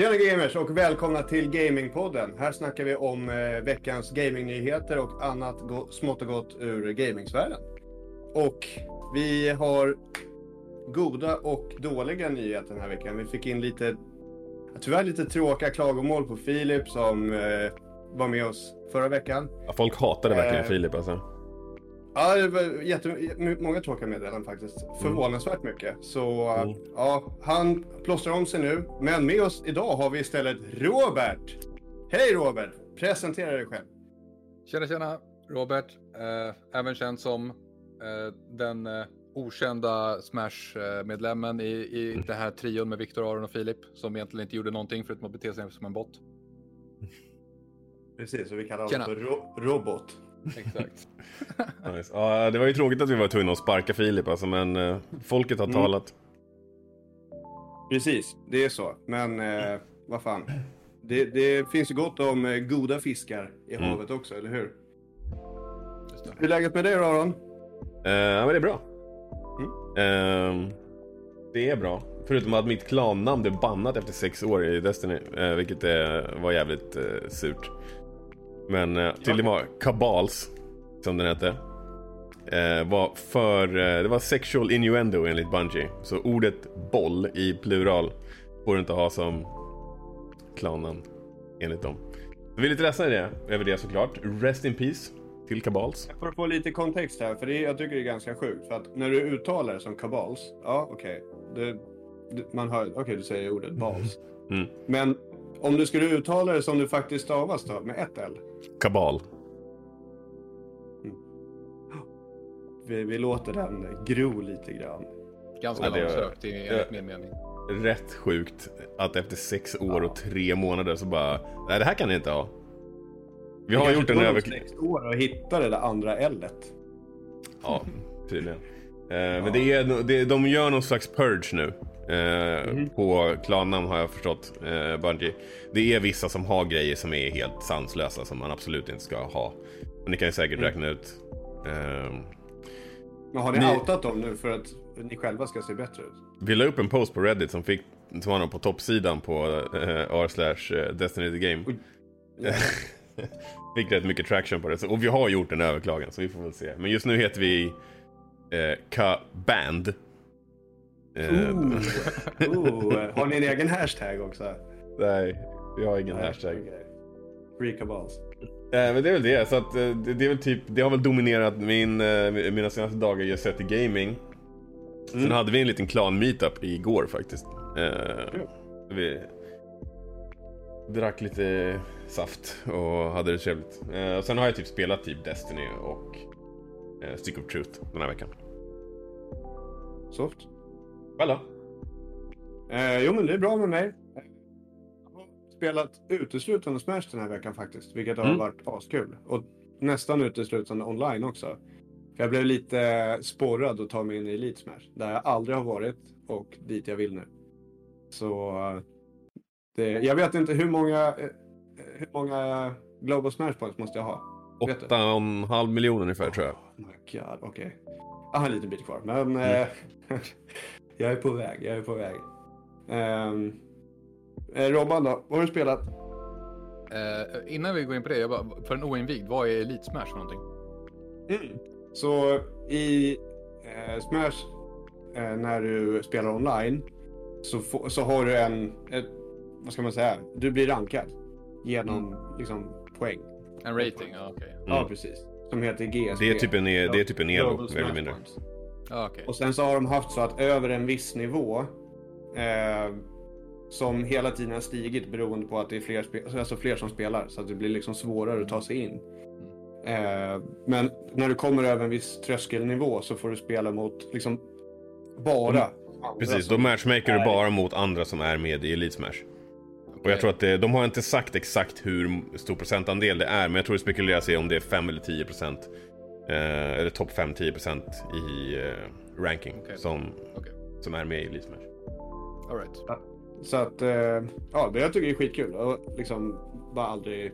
Tjena gamers och välkomna till Gamingpodden. Här snackar vi om eh, veckans gamingnyheter och annat smått och gott ur gamingsvärlden. Och vi har goda och dåliga nyheter den här veckan. Vi fick in lite, tyvärr lite tråkiga klagomål på Filip som eh, var med oss förra veckan. Ja, folk hatade verkligen Eh. Filip alltså. Ja, det var jättemånga tråkiga meddelanden faktiskt. Förvånansvärt mycket. Så Mm. ja, han plåstrar om sig nu. Men med oss idag har vi istället Robert. Hej Robert! Presentera dig själv. Tjena tjena, Robert. Eh, även känd som eh, den eh, okända Smash-medlemmen i, i det här trion med Viktor, Aron och Filip. Som egentligen inte gjorde någonting förutom att bete sig som en bot. Precis, och vi kallar honom för ro- Robot. Exakt. Nice. Ja, det var ju tråkigt att vi var tvungna att sparka Filip alltså, men eh, folket har Mm. talat. Precis, det är så. Men eh, vad fan. Det, det finns ju gott om eh, goda fiskar i Mm. havet också, eller hur? Hur är läget med dig Aron? Eh, ja, men det är bra. Mm. Ehm, det är bra. Förutom att mitt klannamn blev bannat efter sex år i Destiny. eh, vilket eh, var jävligt eh, surt. Men uh, tydligen var Kabals, som den hette. eh, var för, eh, det var sexual innuendo enligt Bungie. Så ordet boll i plural får du inte ha som klannamn enligt dem. Vi är lite ledsna det, över det såklart. Rest in peace till Kabals. För att få lite kontext här, för det, jag tycker det är ganska sjukt. För att när du uttalar det som kabals, ja okej. Det, man hör, okej du säger ordet bals. Mm. Men om du skulle uttala det som du faktiskt stavas då, med ett L. Kabal. Vi, vi låter den gro lite grann. Ganska Ja, långsökt i- enligt min mening. rätt sjukt att efter sex år och tre månader så bara, nej det här kan ni inte ha. Vi har gjort en tog över... sex år och hitta det där andra L-et. Ja, tydligen. Eh, Men det är, det, de gör någon slags purge nu. Eh, Mhm. På klannamn har jag förstått, eh, Bungie. Det är vissa som har grejer som är helt sanslösa som man absolut inte ska ha. Och ni kan ju säkert Mm. räkna ut. Eh, Men har ni, Ni- outat dem nu för att ni själva ska se bättre ut? vi la upp en post på Reddit som fick, som var på toppsidan på uh, r slash eh, Destiny the Game. Oj. Fick rätt mycket traction på det. Och vi har gjort en överklagan så vi får väl se. Men just nu heter vi eh, Ka-Band. Ooh. Ooh. Har ni en egen hashtag också? nej, vi har ingen Nej, hashtag. okej. Free kabals. Eh, men det är väl det. Så att, eh, det, det är väl typ, det har väl dominerat min, eh, mina senaste dagar just sett i gaming. Sen Mm. hade vi en liten klan-meetup igår faktiskt. Kul. vi drack lite saft och hade det trevligt. Och sen har jag typ spelat typ Destiny och Stick of Truth den här veckan. Soft. Själv då? Eh, jo, men det är bra med mig. Jag har spelat uteslutande Smash den här veckan faktiskt, vilket har Mm. varit askul. Och nästan uteslutande online också. För jag blev lite sporrad att ta mig in i Elite Smash, där jag aldrig har varit och dit jag vill nu. Så eh, det, jag vet inte hur många, eh, hur många Global Smash Points måste jag ha? Vet du? Åtta och en halv miljon ungefär tror jag. Oh my god, okej. Jag har en liten bit kvar, men Mm. jag är på väg. Jag är på väg. Eh, Robban då, vad har du spelat? Eh, innan vi går in på det, jag bara, för en oinvigd, vad är Elite Smash för någonting? Så i eh, Smash, eh, när du spelar online, så, få, så har du en, ett, vad ska man säga, du blir rankad genom liksom, poäng. En rating? Ja, okej. Ja, Mm. precis. Som heter GSP. Det är typ en, det är typ en elo, Global mer eller mindre. Points. Okej. Och sen så har de haft så att över en viss nivå eh, som hela tiden har stigit beroende på att det är fler, spe- alltså fler som spelar. Så att det blir liksom svårare att ta sig in. Eh, men när du kommer över en viss tröskelnivå så får du spela mot liksom bara andra Precis, då matchmaker du bara mot andra som är med i Elite Smash. Och jag tror att det, de har inte sagt exakt hur stor procentandel det är, men jag tror det spekuleras i om det är 5 eller 10 procent. Eh, eller topp 5-10 procent i eh, ranking Okej. som, Okej. som är med i Elite Smash. All right. Så att, eh, ja, det jag tycker det är skitkul. Och liksom bara aldrig,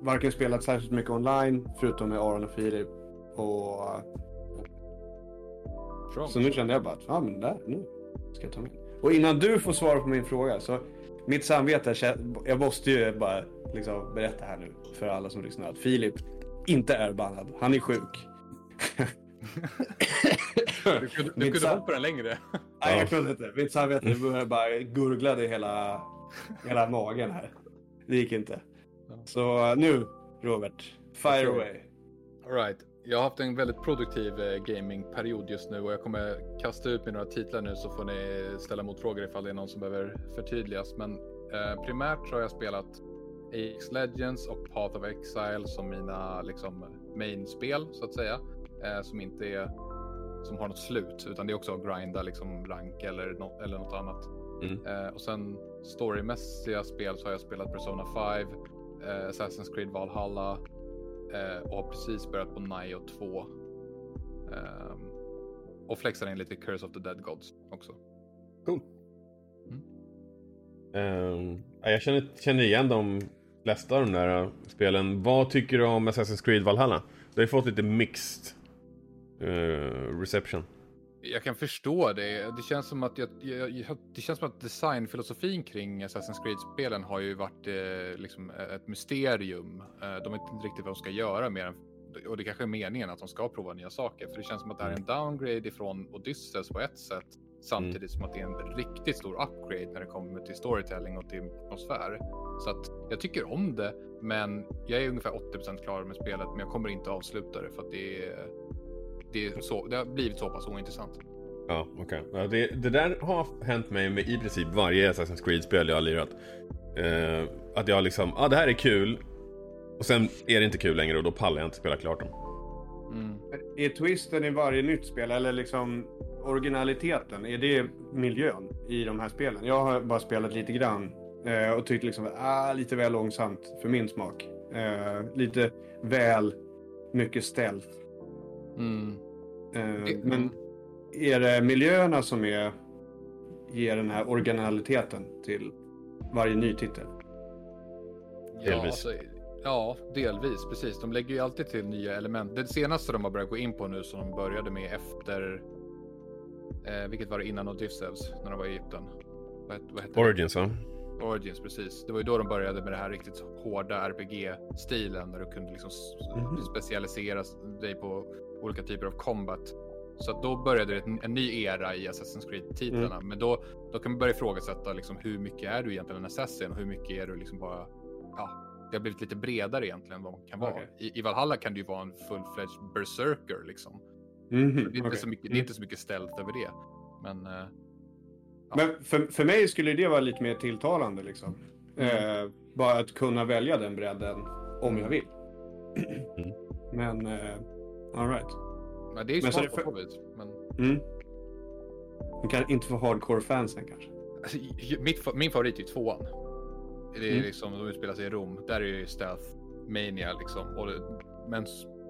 varken spelat särskilt mycket online, förutom med Aron och Filip. Och, Strong. så nu kände jag bara att, ja men där, nu ska jag ta mig. Och innan du får svara på min fråga så mitt samvete, jag måste ju bara liksom berätta här nu för alla som lyssnar att Filip inte är bannad. Han är sjuk. Du kunde, du kunde hållit på den längre. Nej, jag kunde inte. Mitt samvete började bara gurglade i hela, hela magen här. Det gick inte. Så nu, Robert, fire away. All right. Jag har haft en väldigt produktiv eh, gamingperiod just nu och jag kommer kasta ut med några titlar nu så får ni ställa motfrågor ifall det är någon som behöver förtydligas. Men eh, primärt så har jag spelat Apex Legends och Path of Exile som mina liksom main-spel så att säga. Eh, som inte är som har något slut utan det är också att grinda liksom rank eller, nå- eller något annat. Mm. Eh, och sen storymässiga spel så har jag spelat Persona 5, eh, Assassin's Creed Valhalla eh, och har precis börjat på Nio 2. Ehm, och flexar in lite Curse of the Dead Gods också. Cool. Mm. Ja, jag känner, känner igen de flesta av de där spelen. Vad tycker du om Assassin's Creed Valhalla? Det har ju fått lite mixed uh, reception. Jag kan förstå det. Det känns som att, jag, jag, det känns som att designfilosofin kring Assassin's Creed-spelen har ju varit eh, liksom ett mysterium. Eh, de vet inte riktigt vad de ska göra mer än och det kanske är meningen att de ska prova nya saker. För det känns som att det här är en downgrade ifrån Odysseus på ett sätt. Samtidigt som att det är en riktigt stor upgrade när det kommer till storytelling och till atmosfär. Så att jag tycker om det, men jag är ungefär 80% klar med spelet. Men jag kommer inte avsluta det för att det är, det är så, det har blivit så pass ointressant. Ja, okej. Ja, det, det där har hänt mig med i princip varje Assassin's Creed-spel jag har lirat. Eh, att jag liksom, ja ah, det här är kul. Och sen är det inte kul längre och då pallar jag inte spela klart dem. Mm. Är twisten i varje nytt spel eller liksom originaliteten, är det miljön i de här spelen? Jag har bara spelat lite grann eh, och tyckt liksom ah, lite väl långsamt för min smak. Eh, lite väl mycket ställt. Mm. Eh, Det- men är det miljöerna som är, ger den här originaliteten till varje ny titel? Ja, Delvis. alltså, ja, delvis. Precis. De lägger ju alltid till nya element. Det senaste de har börjat gå in på nu som de började med efter... Eh, vilket var det innan Odysseus, när de var i Egypten? Vad, vad hette det? Origins va? Origins, precis. Det var ju då de började med det här riktigt hårda RPG-stilen där du kunde liksom Mhm. specialisera dig på olika typer av combat. Så då började det en, ny era i Assassin's Creed-titlarna. Men då, då kan man börja ifrågasätta liksom, hur mycket är du egentligen en assassin och hur mycket är du liksom bara... Ja, det har blivit lite bredare egentligen vad man kan vara. Okej. I, I Valhalla kan du ju vara en full-fledged berserker liksom. Mhm, Det, är så mycket, det är inte så mycket ställt över det. Men... Ja. Men för, för mig skulle det vara lite mer tilltalande liksom. Mm. Eh, bara att kunna välja den bredden om jag vill. Mm. Men, eh, alright. men det är ju Men smart på för- så vis. Men... Mm. Man kan inte få hardcore-fansen kanske. Alltså, mitt, min favorit är ju tvåan. Det är Mm. liksom, de utspelar sig i Rom. Där är ju stealth mania liksom. Och men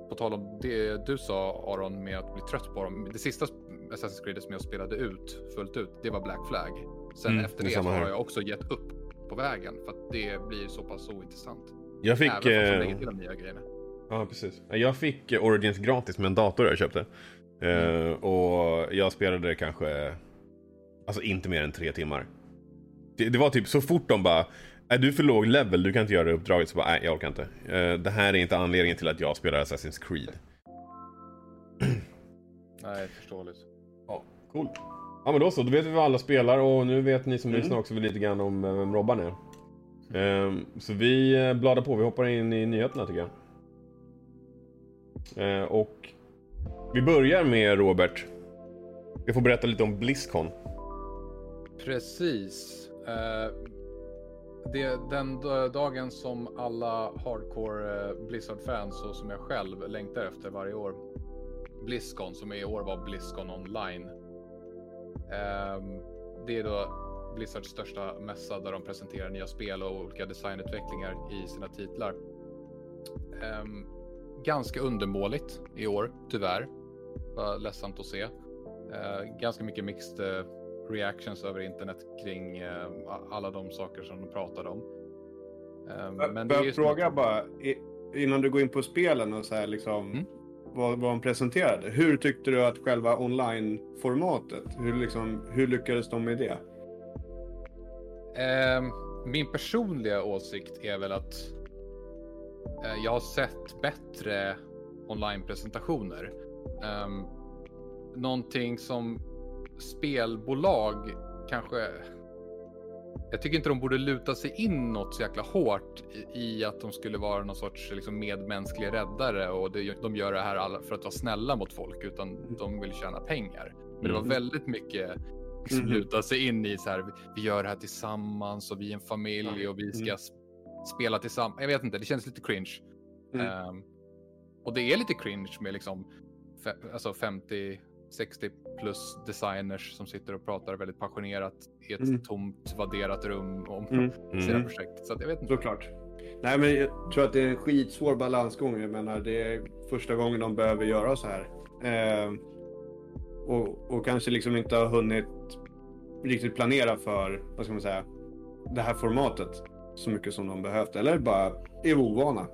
på tal om det du sa Aron med att bli trött på dem. Det sista Assassin's Creed som jag spelade ut fullt ut, det var Black Flag. Sen Mm, efter det det har jag också gett upp på vägen. För att det blir så pass ointressant. Jag fick... Även eh, till de nya grejerna. Ja, precis. Jag fick eh, Origins gratis med en dator jag köpte. Eh, och jag spelade det kanske, alltså inte mer än tre timmar. Det, det var typ så fort de bara, är du för låg level, du kan inte göra det uppdraget. Så bara, nej jag orkar inte. Eh, det här är inte anledningen till att jag spelar Assassin's Creed. Nej, förståeligt. Cool. Ja men då så, då vet vi vad alla spelar och nu vet ni som Mm. lyssnar också lite grann om eh, vem Robban är. Ehm, så vi eh, bladar på, vi hoppar in i nyheterna tycker jag. Eh, och vi börjar med Robert. Jag får berätta lite om Blizzcon. Precis. Eh, det, den dagen som alla hardcore Blizzard-fans och som jag själv längtar efter varje år. Blizzcon, som i år var Blizzcon online. Ehm, det är då Blizzards största mässa där de presenterar nya spel och olika designutvecklingar i sina titlar. Ehm, ganska undermåligt i år, tyvärr. Var ledsamt att se. Eh, ganska mycket mixed eh, reactions över internet kring eh, alla de saker som de pratade om. Är ju jag fråga bara, innan du går in på spelen och så här liksom, Mm vad, vad de presenterade. Hur tyckte du att själva online-formatet, hur, liksom, hur lyckades de med det? Eh, min personliga åsikt är väl att eh, jag har sett bättre online-presentationer. Eh, någonting som spelbolag kanske... Jag tycker inte de borde luta sig in något så jäkla hårt i, i att de skulle vara någon sorts liksom, medmänsklig räddare och det, de gör det här för att vara snälla mot folk utan de vill tjäna pengar. Men det var Mm. väldigt mycket liksom, luta sig in i så här, vi gör det här tillsammans och vi är en familj och vi ska Mm. spela tillsammans. Jag vet inte, det känns lite cringe. Mm. Ehm, och det är lite cringe med liksom alltså 50, 60 plus designers som sitter och pratar väldigt passionerat i ett Mm. tomt vadderat rum om Mm. sina Mm. projekt. Så att jag vet inte. Såklart. Nej, men jag tror att det är en skitsvår balansgång. Jag menar, det är första gången de behöver göra så här. Eh, och, och kanske liksom inte har hunnit riktigt planera för, vad ska man säga, det här formatet så mycket som de behövt. Eller bara är ovana.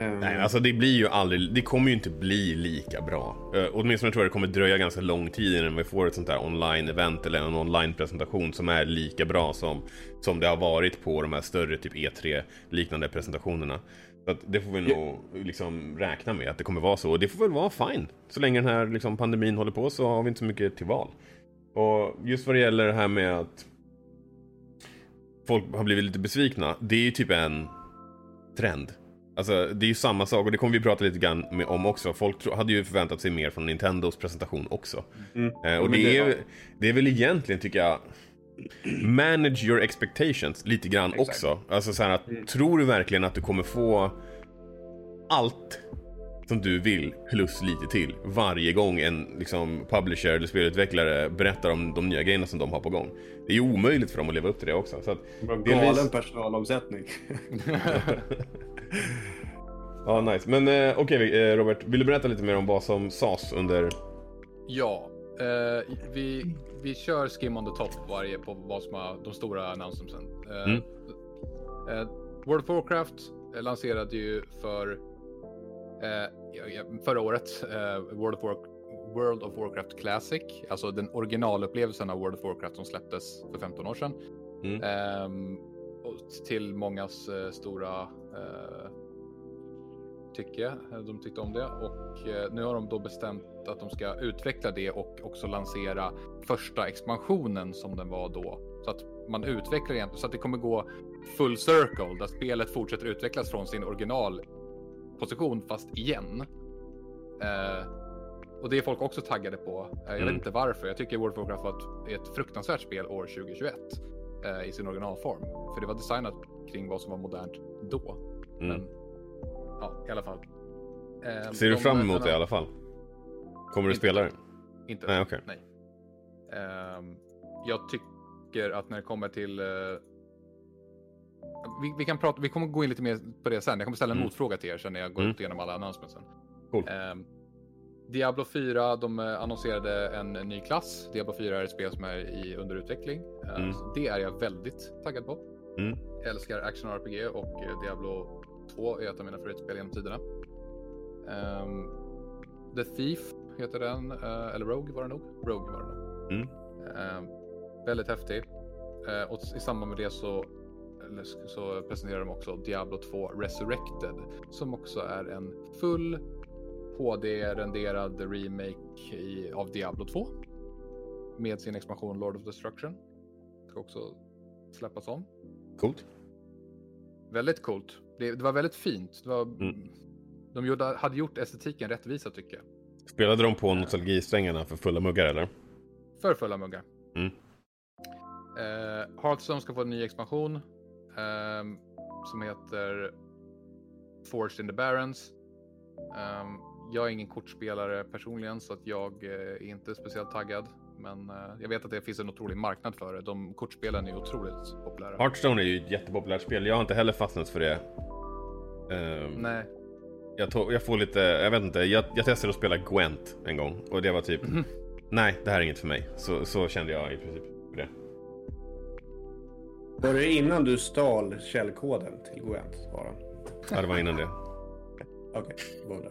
Eh, Nej, alltså det blir ju aldrig, det kommer ju inte bli lika bra. Uh, åtminstone tror jag det kommer dröja ganska lång tid innan vi får ett sånt här online-event eller en online-presentation som är lika bra som, som det har varit på de här större typ E3-liknande presentationerna. Så det får vi nog liksom räkna med att det kommer vara så. Och det får väl vara fine. Så länge den här liksom, pandemin håller på så har vi inte så mycket till val. Och just vad det gäller det här med att folk har blivit lite besvikna. Det är ju typ en trend. Alltså det är ju samma sak och det kommer vi prata lite grann med, om också. Folk hade ju förväntat sig mer från Nintendos presentation också. Mm. Eh, och det, det- är, det är väl egentligen tycker jag Manage your expectations lite grann Exakt. också. Alltså så här att Mm. tror du verkligen att du kommer få allt som du vill plus lite till varje gång en liksom, publisher eller spelutvecklare berättar om de nya grejerna som de har på gång. Det är ju omöjligt för dem att leva upp till det också. Så att, Bara delvis- Galen personalomsättning. ja, nice. Men eh, okej eh, Robert, vill du berätta lite mer om vad som sades under... Ja, eh, vi, vi kör skim on the top varje på vad som är de stora announcementsen. Eh, Mm. eh, World of Warcraft eh, lanserade ju för eh, förra året World, of War, World of Warcraft Classic, alltså den originalupplevelsen av World of Warcraft som släpptes för 15 år sedan. Mm. Ehm, till mångas stora eh, tycke. Eh, De tyckte om det och eh, nu har de då bestämt att de ska utveckla det och också lansera första expansionen som den var då. Så att man utvecklar egentligen så att det kommer gå full circle där spelet fortsätter utvecklas från sin originalposition fast igen. Eh, och det är folk också taggade på. Eh, jag Mm. vet inte varför. Jag tycker World of Warcraft var ett, ett fruktansvärt spel år 2021 eh, i sin originalform. För det var designat kring vad som var modernt då. Mm. Men ja, i alla fall. Eh, Ser du de- fram emot det i alla fall? Kommer du Inte. spela det? Inte. Nej, okej. Nej. Ehm, jag tycker att när det kommer till... eh, vi, vi, kan prata, vi kommer gå in lite mer på det sen. Jag kommer ställa en Mm. motfråga till er sen när jag går Mm. igenom alla annonsementsen. Cool. Ehm, Diablo 4, de eh, annonserade en ny klass. Diablo 4 är ett spel som är i underutveckling. Ehm, Mm. Det är jag väldigt taggad på. Mm. Jag älskar action RPG och eh, Diablo 2 är ett av mina favoritspel genom tiderna. Ehm, The Thief heter den, eh, eller Rogue var det nog. Rogue var det nog. Mm. Ehm, väldigt häftig. Eh, och i samband med det så, så presenterar de också Diablo 2 Resurrected som också är en full HD-renderad remake i, av Diablo 2 med sin expansion Lord of Destruction. Ska också släppas om. Coolt. Väldigt coolt. Det, det var väldigt fint. Var, Mm. De gjorde, hade gjort estetiken rättvisa tycker jag. Spelade de på nostalgisträngarna för fulla muggar eller? För fulla muggar. Mm. Eh, Hearthstone ska få en ny expansion. ehm, som heter Forged in the Barrens. Ehm, jag är ingen kortspelare personligen så att jag eh, är inte speciellt taggad. Men eh, jag vet att det finns en otrolig marknad för det. De kortspelen är otroligt populära. Hearthstone är ju ett jättepopulärt spel. Jag har inte heller fastnat för det. Ehm, Nej. jag, to- jag får lite, jag vet inte, jag, jag testade att spela Gwent en gång och det var typ Mhm. Nej, det här är inget för mig. Så, så kände jag i princip för det. Var det innan du stal källkoden till Gwent? Bara? Ja, det var innan det. Okej, okay.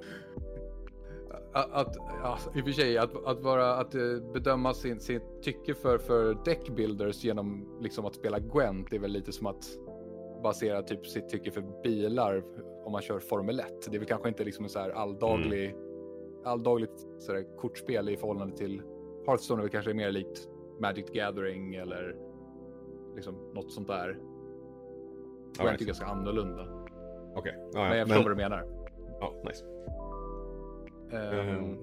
Att, att ja, i och för sig, att, att, vara, att eh, bedöma sin, sin tycke för, för deckbuilders genom liksom att spela Gwent är väl lite som att basera typ sitt tycke för bilar om man kör Formel 1. Det är väl kanske inte liksom en så här alldaglig, mm. alldagligt så här kortspel i förhållande till Hearthstone är väl kanske mer likt Magic Gathering eller liksom något sånt där. Gwent right. är ganska annorlunda. Okej. Okay. Ah, ja. Men jag förstår men... vad du menar. Ja, nice. Um,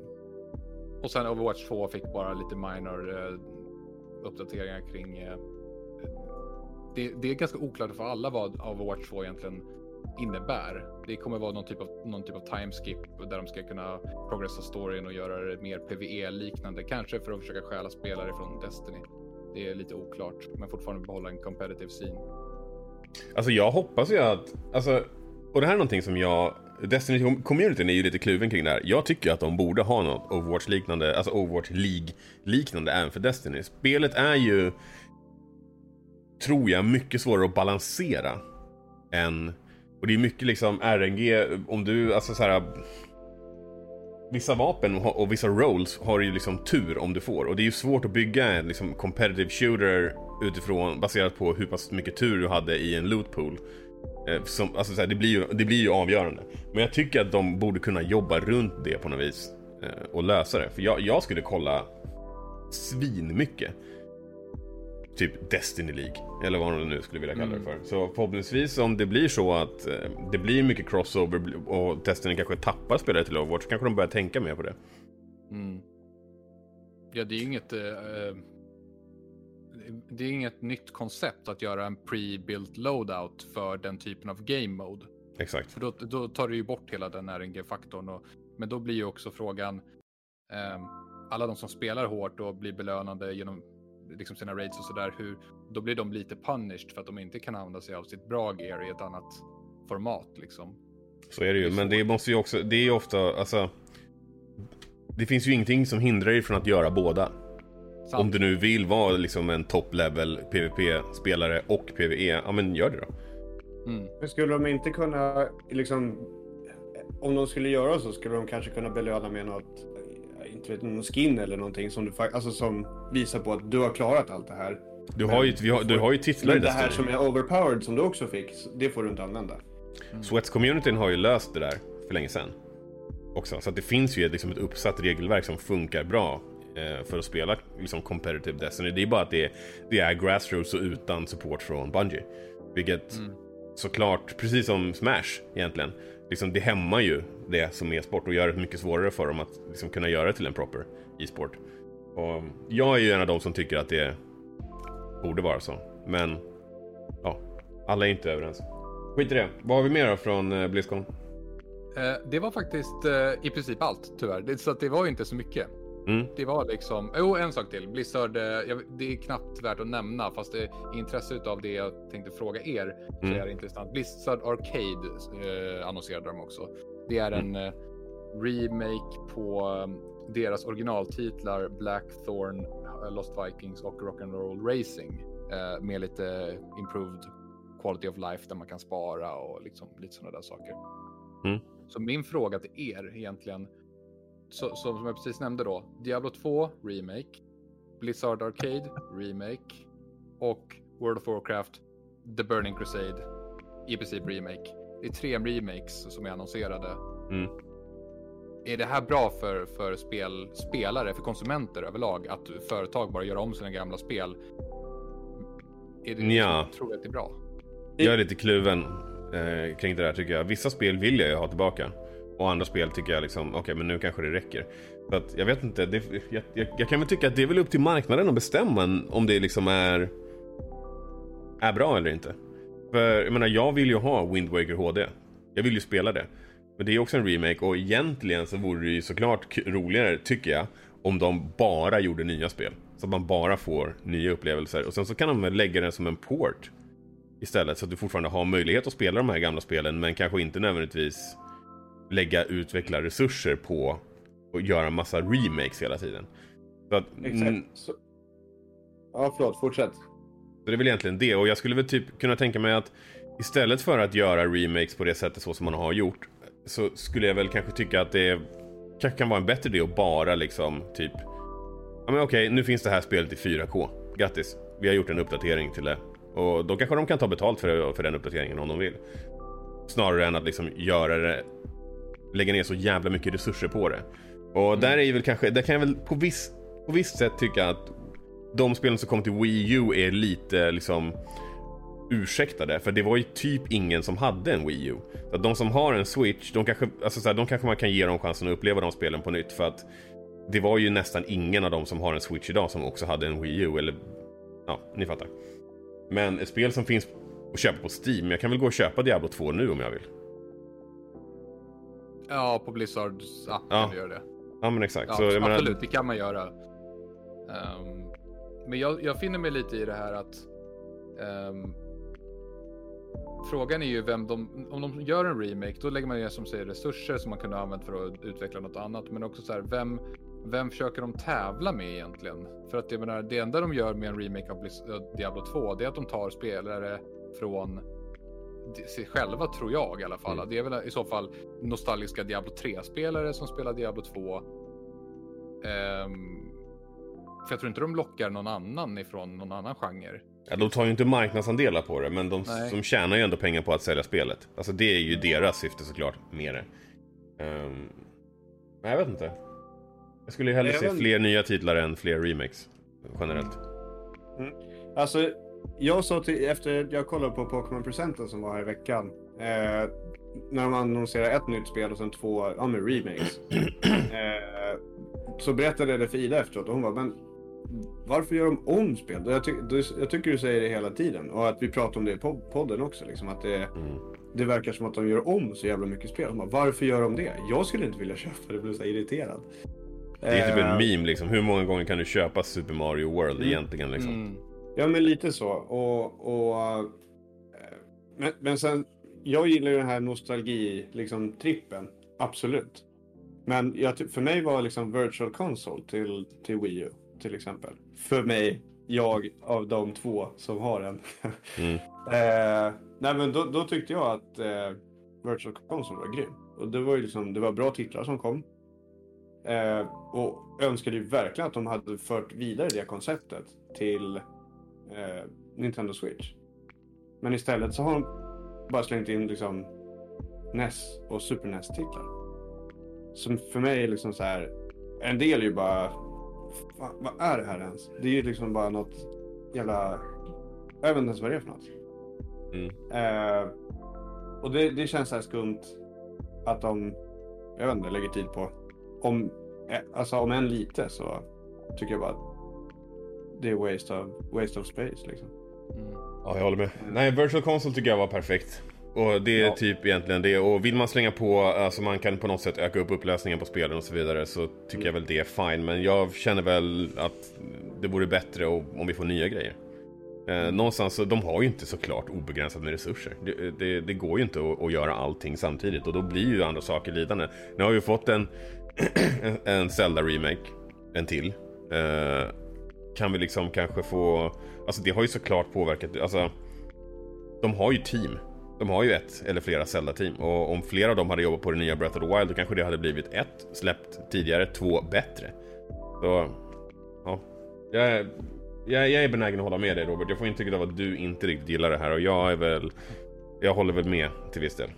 och sen Overwatch 2 fick bara lite minor uh, uppdateringar kring... Uh, det, det, är ganska oklart för alla vad Overwatch 2 egentligen innebär. Det kommer vara någon typ av, någon typ av timeskip där de ska kunna progressa storyn och göra det mer PVE-liknande. Kanske för att försöka stjäla spelare från Destiny. Det är lite oklart, men fortfarande behålla en competitive scene. Alltså jag hoppas ju att, alltså, och det här är någonting som jag Destiny-communityn är ju lite kluven kring det här. Jag tycker att de borde ha något Overwatch-liknande, alltså Overwatch League-liknande även för Destiny. Spelet är ju, tror jag, mycket svårare att balansera än... Och det är mycket liksom RNG, om du, alltså så här, Vissa vapen och vissa rolls har du ju liksom tur om du får. Och det är ju svårt att bygga en liksom competitive shooter utifrån, baserat på hur pass mycket tur du hade i en loot pool. Eh, som, alltså så här, det, blir ju, det blir ju avgörande. Men jag tycker att de borde kunna jobba runt det på något vis. Eh, och lösa det. För jag, jag skulle kolla svin mycket. Typ Destiny League. Eller vad de nu skulle vilja kalla det mm. för. Så förhoppningsvis om det blir så att eh, det blir mycket crossover och Destiny kanske tappar spelare till Overwatch. Kanske de börjar tänka mer på det. Mm. Ja, det är ju inget... Äh, det är inget nytt koncept att göra en pre-built loadout för den typen av game mode. Exakt. För då, då tar du ju bort hela den RNG-faktorn. Men då blir ju också frågan, eh, alla de som spelar hårt och blir belönade genom liksom sina raids och sådär, då blir de lite punished för att de inte kan använda sig av sitt bra gear i ett annat format liksom. Så är det ju, men det måste ju också, det är ju ofta, alltså. Det finns ju ingenting som hindrar dig från att göra båda. Sant. Om du nu vill vara liksom en top level PVP-spelare och PVE, ja men gör det då. Mm. Men skulle de inte kunna, liksom, om de skulle göra så, skulle de kanske kunna belöna med något, inte vet, någon skin eller någonting som, du, alltså, som visar på att du har klarat allt det här. Du har ju, vi har, du har ju titlar Men det här som är overpowered som du också fick, det får du inte använda. Mm. Sweats-communityn har ju löst det där för länge sedan. Också, så att det finns ju liksom ett uppsatt regelverk som funkar bra för att spela liksom competitive Destiny. Det är bara att det, det är grassroots och utan support från Bungie. Vilket mm. såklart, precis som Smash egentligen, liksom det hämmar ju det som e-sport och gör det mycket svårare för dem att liksom kunna göra det till en proper e-sport. Och jag är ju en av de som tycker att det borde vara så. Men ja, alla är inte överens. Skit i det. Vad har vi mer då från eh, Blizzcon? Eh, det var faktiskt eh, i princip allt tyvärr. Så det var ju inte så mycket. Mm. Det var liksom, jo en sak till. Blizzard, eh, det är knappt värt att nämna fast det, i intresse av det jag tänkte fråga er så mm. är det intressant. Blizzard Arcade eh, annonserade de också. Det är en mm. eh, remake på um, deras originaltitlar Blackthorn, eh, Lost Vikings och Rock'n'Roll Racing eh, med lite improved quality of life där man kan spara och liksom lite sådana där saker. Mm. Så min fråga till er egentligen så, som jag precis nämnde då, Diablo 2 Remake, Blizzard Arcade Remake och World of Warcraft The Burning Crusade i princip remake. Det är tre remakes som är annonserade. Mm. Är det här bra för, för spel, spelare, för konsumenter överlag, att företag bara gör om sina gamla spel? Är det, ja. Tror du att det är bra? Jag är lite kluven eh, kring det där tycker jag. Vissa spel vill jag ju ha tillbaka. Och andra spel tycker jag liksom, okej okay, men nu kanske det räcker. Så att jag vet inte, det, jag, jag, jag, kan väl tycka att det är väl upp till marknaden att bestämma om det liksom är, är bra eller inte. För jag menar, jag vill ju ha Wind Waker HD. Jag vill ju spela det. Men det är också en remake och egentligen så vore det ju såklart roligare, tycker jag, om de bara gjorde nya spel. Så att man bara får nya upplevelser. Och sen så kan de väl lägga den som en port istället. Så att du fortfarande har möjlighet att spela de här gamla spelen men kanske inte nödvändigtvis lägga utvecklarresurser på att göra massa remakes hela tiden. Så att, Exakt. Mm, så... Ja, förlåt, fortsätt. Så det är väl egentligen det. Och jag skulle väl typ kunna tänka mig att istället för att göra remakes på det sättet så som man har gjort så skulle jag väl kanske tycka att det kanske kan vara en bättre idé att bara liksom typ Ja men okej, nu finns det här spelet i 4K. Grattis, vi har gjort en uppdatering till det. Och då kanske de kan ta betalt för, för den uppdateringen om de vill. Snarare än att liksom göra det, lägga ner så jävla mycket resurser på det. Och mm. där är väl kanske, där kan jag väl på viss, på visst sätt tycka att de spelen som kom till Wii U är lite liksom ursäktade. För det var ju typ ingen som hade en Wii U. Så att de som har en Switch, de kanske, alltså så här, de kanske man kan ge dem chansen att uppleva de spelen på nytt. För att det var ju nästan ingen av dem som har en Switch idag som också hade en Wii U. Eller, ja, ni fattar. Men ett spel som finns att köpa på Steam, jag kan väl gå och köpa Diablo 2 nu om jag vill. Ja, på Blizzards app ja. kan du göra det. Ja, men exakt. Ja, så, absolut, menar... det kan man göra. Um, men jag, jag, finner mig lite i det här att um, Frågan är ju vem de, om de gör en remake, då lägger man ju som säger resurser som man kunde använt för att utveckla något annat. Men också så här, vem, vem försöker de tävla med egentligen? För att jag menar, det enda de gör med en remake av Diablo 2, det är att de tar spelare från sig själva tror jag i alla fall. Mm. Det är väl i så fall nostalgiska Diablo 3-spelare som spelar Diablo 2. Um, ehm, för jag tror inte de lockar någon annan ifrån någon annan genre. Ja, de tar ju inte marknadsandelar på det, men de, de tjänar ju ändå pengar på att sälja spelet. Alltså det är ju deras syfte såklart, med det. Um, men jag vet inte. Jag skulle ju hellre se fler nya titlar än fler remakes, generellt. Mm. Alltså, jag sa till, efter jag kollade på Pokémon Presenten som var här i veckan. Eh, när de annonserade ett nytt spel och sen två ja, med remakes. eh, så berättade jag det för Ida efteråt och hon bara, men varför gör de om spel? Jag, ty jag, tycker du säger det hela tiden och att vi pratar om det i podden också. Liksom, att det, mm. det verkar som att de gör om så jävla mycket spel. Bara, varför gör de det? Jag skulle inte vilja köpa det, jag blir så irriterad. Det är typ en eh. meme liksom. Hur många gånger kan du köpa Super Mario World mm. egentligen liksom? Mm. Ja men lite så. Och, och, eh, men, men sen, jag gillar ju den här nostalgi, liksom trippen. Absolut. Men jag, för mig var liksom Virtual Console till, till Wii U till exempel. För mig, jag av de två som har en. Mm. eh, nej men då, då, tyckte jag att eh, Virtual Console var grym. Och det var ju liksom, det var bra titlar som kom. Eh, och önskade ju verkligen att de hade fört vidare det konceptet till eh, Nintendo Switch. Men istället så har de bara slängt in liksom NES och Super NES-titlar. Som för mig är liksom så här, en del är ju bara vad, vad är det här ens? Det är ju liksom bara något jävla... Jag vet inte ens vad det är för något. Mm. Eh, och det, det känns så här skumt att de, jag vet inte, lägger tid på. Om, eh, alltså om än lite så tycker jag bara att det är waste of, waste of space liksom. Mm. Ja, jag håller med. Nej, Virtual Console tycker jag var perfekt. Och det är ja. typ egentligen det. Och vill man slänga på, alltså man kan på något sätt öka upp upplösningen på spelen och så vidare så tycker mm. jag väl det är fine. Men jag känner väl att det vore bättre om vi får nya grejer. Eh, någonstans, de har ju inte såklart obegränsat med resurser. Det, det, det går ju inte att, att, göra allting samtidigt och då blir ju andra saker lidande. Nu har vi fått en, en Zelda-remake, en till. Eh, kan vi liksom kanske få, alltså det har ju såklart påverkat, alltså de har ju team de har ju ett eller flera Zelda-team och om flera av dem hade jobbat på det nya Breath of the Wild då kanske det hade blivit ett släppt tidigare, två bättre. Så, ja. Jag är, jag, jag är benägen att hålla med dig Robert. Jag får intrycket av att du inte riktigt gillar det här och jag är väl... Jag håller väl med till viss del.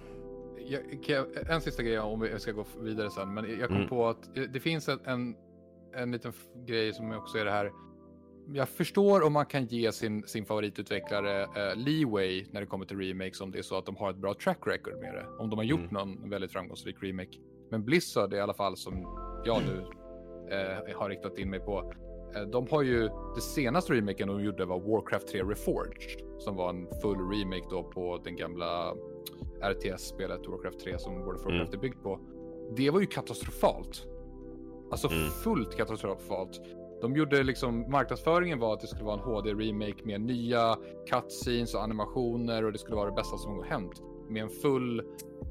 Jag, en sista grej om vi ska gå vidare sen, men jag kom mm. på att det finns en, en, en liten grej som också är det här jag förstår om man kan ge sin, sin favoritutvecklare uh, leeway när det kommer till remakes om det är så att de har ett bra track record med det. Om de har gjort mm. någon väldigt framgångsrik remake. Men Blizzard i alla fall som jag nu uh, har riktat in mig på. Uh, de har ju, det senaste remaken de gjorde var Warcraft 3 Reforged. Som var en full remake då på den gamla RTS-spelet Warcraft 3 som World of Warcraft mm. är byggt på. Det var ju katastrofalt. Alltså mm. fullt katastrofalt. De gjorde liksom, marknadsföringen var att det skulle vara en HD-remake med nya cutscenes och animationer och det skulle vara det bästa som hänt. Med en full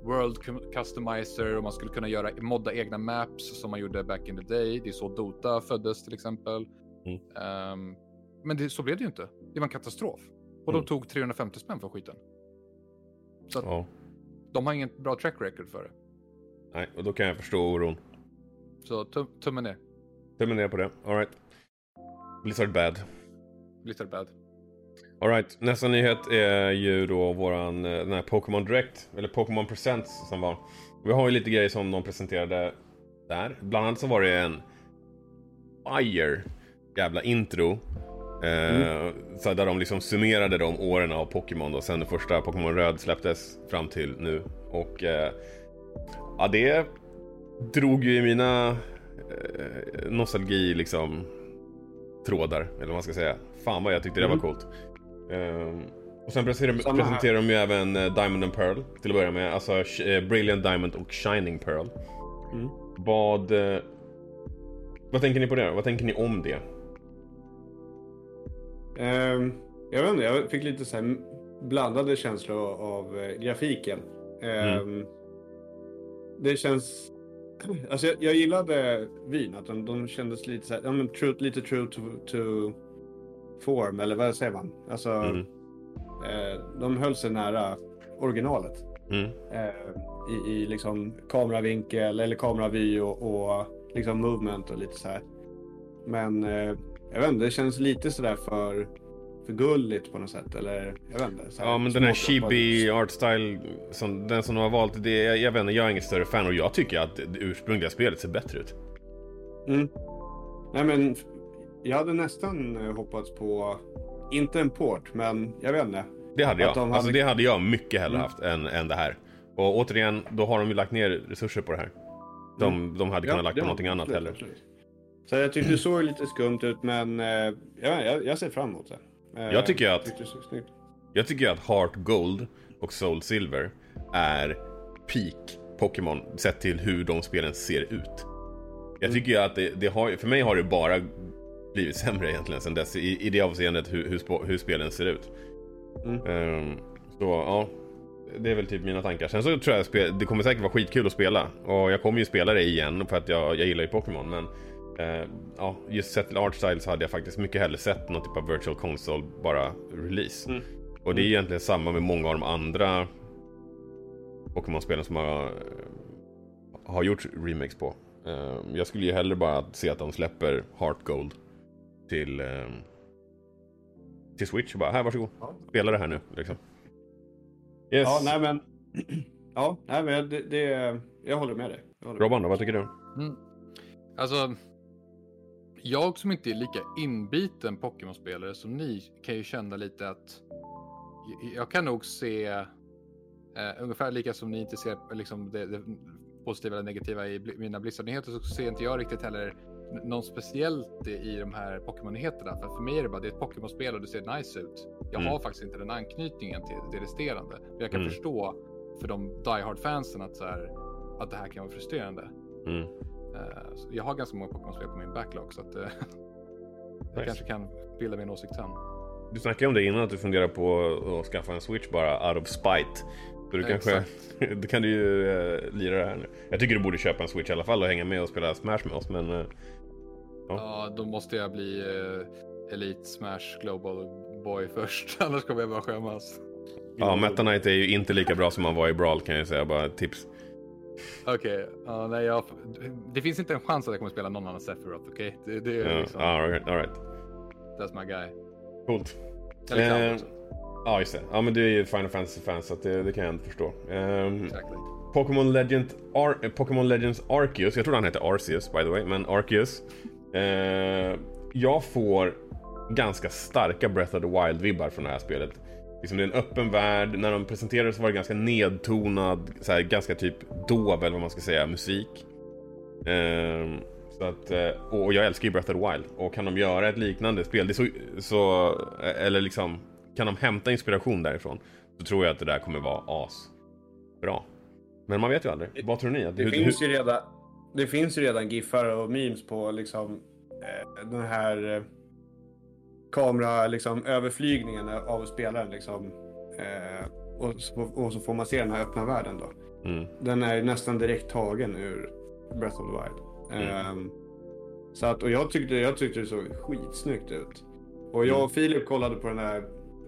world customizer och man skulle kunna göra modda egna maps som man gjorde back in the day. Det är så Dota föddes till exempel. Mm. Um, men det, så blev det ju inte. Det var en katastrof. Och mm. de tog 350 spänn för skiten. Så ja. de har inget bra track record för det. Nej, och då kan jag förstå oron. Så tum tummen ner. Tummen ner på det. Alright. Blizzard bad. Blizzard bad. Alright, nästa nyhet är ju då våran, eh, den här Pokémon Direct, eller Pokémon Presents som var. Vi har ju lite grejer som de presenterade där. Bland annat så var det en fire jävla intro. Eh, så där de liksom summerade de åren av Pokémon då, sen den första Pokémon Röd släpptes fram till nu. Och eh, ja, det drog ju i mina nostalgi liksom trådar, eller vad man ska säga. Fan vad jag tyckte det var Mm. coolt. Ehm, och sen presenterar, presenterar de ju även eh, Diamond and Pearl till att börja med. Alltså eh, Brilliant Diamond och Shining Pearl. Mm. Vad... eh, Vad tänker ni på det? Vad tänker ni om det? Ehm, jag vet inte, jag fick lite så här blandade känslor av eh, grafiken. Ehm, Det känns... Alltså jag, jag gillade vyn, att de, de kändes lite så här, ja, men true, lite true to, to form, eller vad säger man? Alltså, Mm. eh, de höll sig nära originalet. Mm. Eh, i, I liksom kameravinkel eller kameravy och, och liksom movement och lite så här. Men eh, jag vet inte, det känns lite sådär för, för gulligt på något sätt. Eller jag vet inte. Ja men den här chibi art style, som, den som de har valt, det, jag, jag vet inte, jag är ingen större fan och jag tycker att det ursprungliga spelet ser bättre ut. Mm. Nej men jag hade nästan eh, hoppats på, inte en port, men jag vet inte. Det hade jag. De hade- Alltså det hade jag mycket hellre Mm. haft än, än det här. Och återigen, då har de ju lagt ner resurser på det här. De, de hade kunnat lagt på ja, någonting annat absolut, heller. absolut. Så jag tyckte det såg lite skumt ut, men eh, jag, jag, jag ser fram emot det. Eh, Jag tycker att-. Jag tycker att Heart Gold och Soul Silver är peak Pokémon sett till hur de spelen ser ut. Jag tycker ju att det, det har, för mig har det bara blivit sämre egentligen sen dess i, i det avseendet hur, hur, hur spelen ser ut. Mm. Ehm, så ja, det är väl typ mina tankar. Sen så tror jag det kommer säkert vara skitkul att spela. Och jag kommer ju spela det igen för att jag, jag gillar ju Pokémon. Men eh, ja, just sett till art style så hade jag faktiskt mycket hellre sett någon typ av virtual console bara release. Mm. Och det är egentligen samma med många av de andra Pokémon-spelen som har, har gjort remakes på. Eh, jag skulle ju hellre bara se att de släpper Heart Gold till, eh, till Switch och bara här varsågod, spela det här nu liksom. Yes. Ja, nej men. Ja, nej men det, det, jag håller med dig. Jag håller med. Robban då, vad tycker du? Mm. Alltså, jag som inte är lika inbiten Pokémon-spelare som ni kan ju känna lite att jag- kan nog se eh, ungefär lika som ni inte ser liksom, det, det positiva eller negativa i mina Blizzard-nyheter så ser inte jag riktigt heller n- något speciellt i, i de här Pokémon-nyheterna. För, för mig är det bara det är ett Pokémon-spel och det ser nice ut. Jag Mm. har faktiskt inte den anknytningen till det resterande. Men jag kan Mm. förstå för de Die Hard-fansen att, så här, att det här kan vara frustrerande. Mm. Eh, jag har ganska många Pokémon-spel på min backlog så att eh, jag Nice. kanske kan bilda mig en åsikt sen. Du snackade om det innan att du funderar på att skaffa en Switch bara out of spite. Så du kanske, då kan du ju uh, lira det här nu. Jag tycker du borde köpa en Switch i alla fall och hänga med och spela Smash med oss men... eh, Ja, då måste jag bli eh, Elite Smash Global Boy först, annars kommer jag bara skämmas. ja, Meta Knight är ju inte lika bra som han var i Brawl kan jag säga, bara tips. Okej, ja, nej, jag, det finns inte en chans att jag kommer spela någon annan Sephiroth, okej? Det, det är Ja, liksom, all right, all right. that's my guy. Coolt. Eller Cloud Eh, också. Ja, just det. Ja, men du är ju Final Fantasy-fan så det, det kan jag inte förstå. Um, Exactly. Pokémon Legend Ar- eh, Pokémon Legends Arceus, jag tror han heter Arceus by the way, men Arceus. Eh, jag får ganska starka Breath of the Wild-vibbar från det här spelet. Liksom det är en öppen värld, när de presenterade så var det ganska nedtonad, så här, ganska typ dov eller vad man ska säga, musik. Ehm, så att, eh, och jag älskar ju Breath of the Wild. Och kan de göra ett liknande spel, det så, så, eller liksom, kan de hämta inspiration därifrån, så tror jag att det där kommer vara as bra. Men man vet ju aldrig. Vad tror ni? Det hur, finns hur, ju redan, det finns ju redan giffar och memes på liksom eh, den här eh, kamera liksom överflygningen av spelaren liksom. Eh, och, så, och så får man se den här öppna världen då. mm, Den är nästan direkt tagen ur Breath of the Wild. Mm. Ehm, så att, och jag tyckte, jag tyckte det såg skitsnyggt ut. Och jag och Filip kollade på den här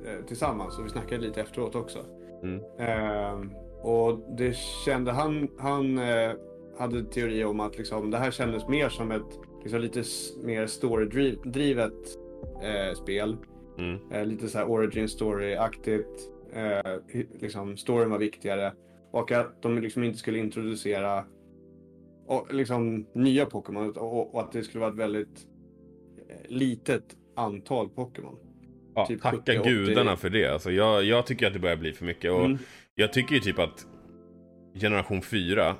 eh, tillsammans och vi snackade lite efteråt också. Mm. Ehm, och det kände han, han, eh, hade teori om att liksom, det här kändes mer som ett liksom, lite mer story-drivet eh, spel. Mm. Eh, lite så här origin story-aktigt. Eh, liksom, storyn var viktigare. Och att de liksom inte skulle introducera och, liksom, nya Pokémon och, och, att det skulle vara ett väldigt eh, litet antal Pokémon. Ja, Typ tacka 70-80. gudarna för det. Alltså, jag, jag tycker att det börjar bli för mycket. Och Mm. Jag tycker ju typ att generation 4,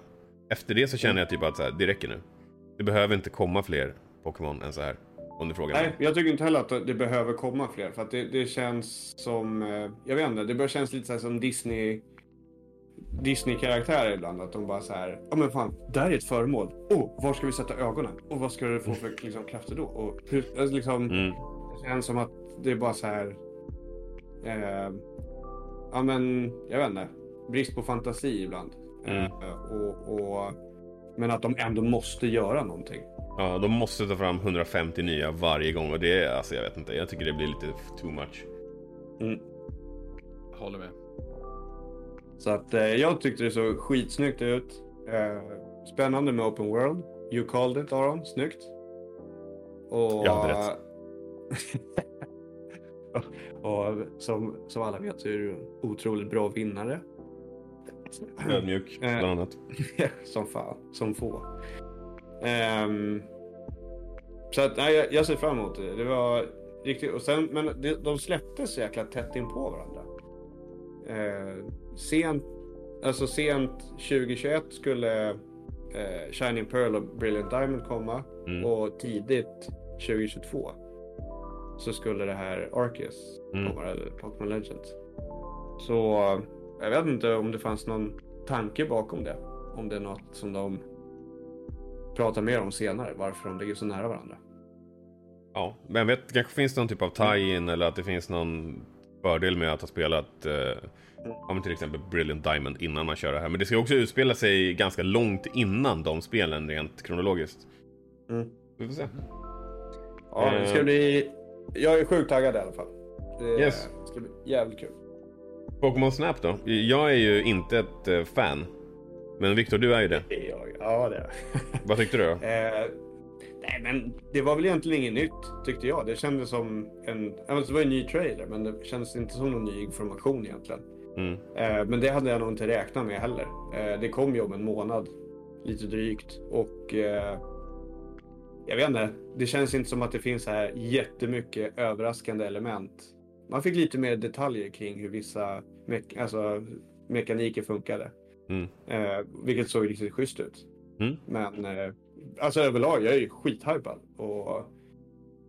efter det så känner jag typ att så här, det räcker nu. Det behöver inte komma fler Pokémon än så här. Om du frågar Nej, mig. jag tycker inte heller att det behöver komma fler. För att det, det känns som, eh, jag vet inte, det börjar kännas lite så som Disney Disney-karaktärer ibland. Att de bara så här, ja men fan, där är ett föremål. Oh, var ska vi sätta ögonen? Och vad ska det få för liksom, krafter då? Och hur, alltså, liksom, Mm. Det känns som att det är bara så här, eh, ja men, jag vet inte, brist på fantasi ibland. Mm. Eh, och, och, men att de ändå måste göra någonting. Ja, de måste ta fram 150 nya varje gång och det är, alltså jag vet inte, jag tycker det blir lite too much. Håller med. Så att eh, jag tyckte det såg skitsnyggt ut. Eh, spännande med Open World. You called it Aron, snyggt. Och, Jag hade rätt. och som, som alla vet så är du en otroligt bra vinnare. Ödmjuk, Eh. bland annat. som fan, som få. Ehm, så att, nej, jag, jag ser fram emot det. Det var riktigt, och sen, men det, de släpptes så jäkla tätt in på varandra. Eh, sent, alltså sent 2021 skulle eh, Shining Pearl och Brilliant Diamond komma Mm. och tidigt 2022 så skulle det här Arceus Mm. komma, eller Pokémon Legends. Så jag vet inte om det fanns någon tanke bakom det. Om det är något som de pratar mer om senare, varför de ligger så nära varandra. Ja, men vet, kanske finns det någon typ av tie-in eller att det finns någon fördel med att ha spelat eh, ja, men till exempel Brilliant Diamond innan man kör det här. Men det ska också utspela sig ganska långt innan de spelen rent kronologiskt. Mm. Vi får se. Ja, det ska Eh. bli... Jag är sjukt taggad i alla fall. Det Yes. ska bli jävligt kul. Pokémon Snap då? Jag är ju inte ett eh, fan. Men Viktor, du är ju det. Det är jag. Ja, det är. Vad tyckte du då? Eh, nej, men det var väl egentligen inget nytt tyckte jag. Det kändes som en... Alltså, det var en ny trailer, men det kändes inte som någon ny information egentligen. Mm. Eh, men det hade jag nog inte räknat med heller. Eh, det kom ju om en månad, lite drygt. Och eh, jag vet inte, det känns inte som att det finns så här jättemycket överraskande element. Man fick lite mer detaljer kring hur vissa me- alltså, mekaniker funkade. Mm. Eh, vilket såg riktigt schysst ut. Mm. Men eh, alltså överlag, jag är ju skithypad. Och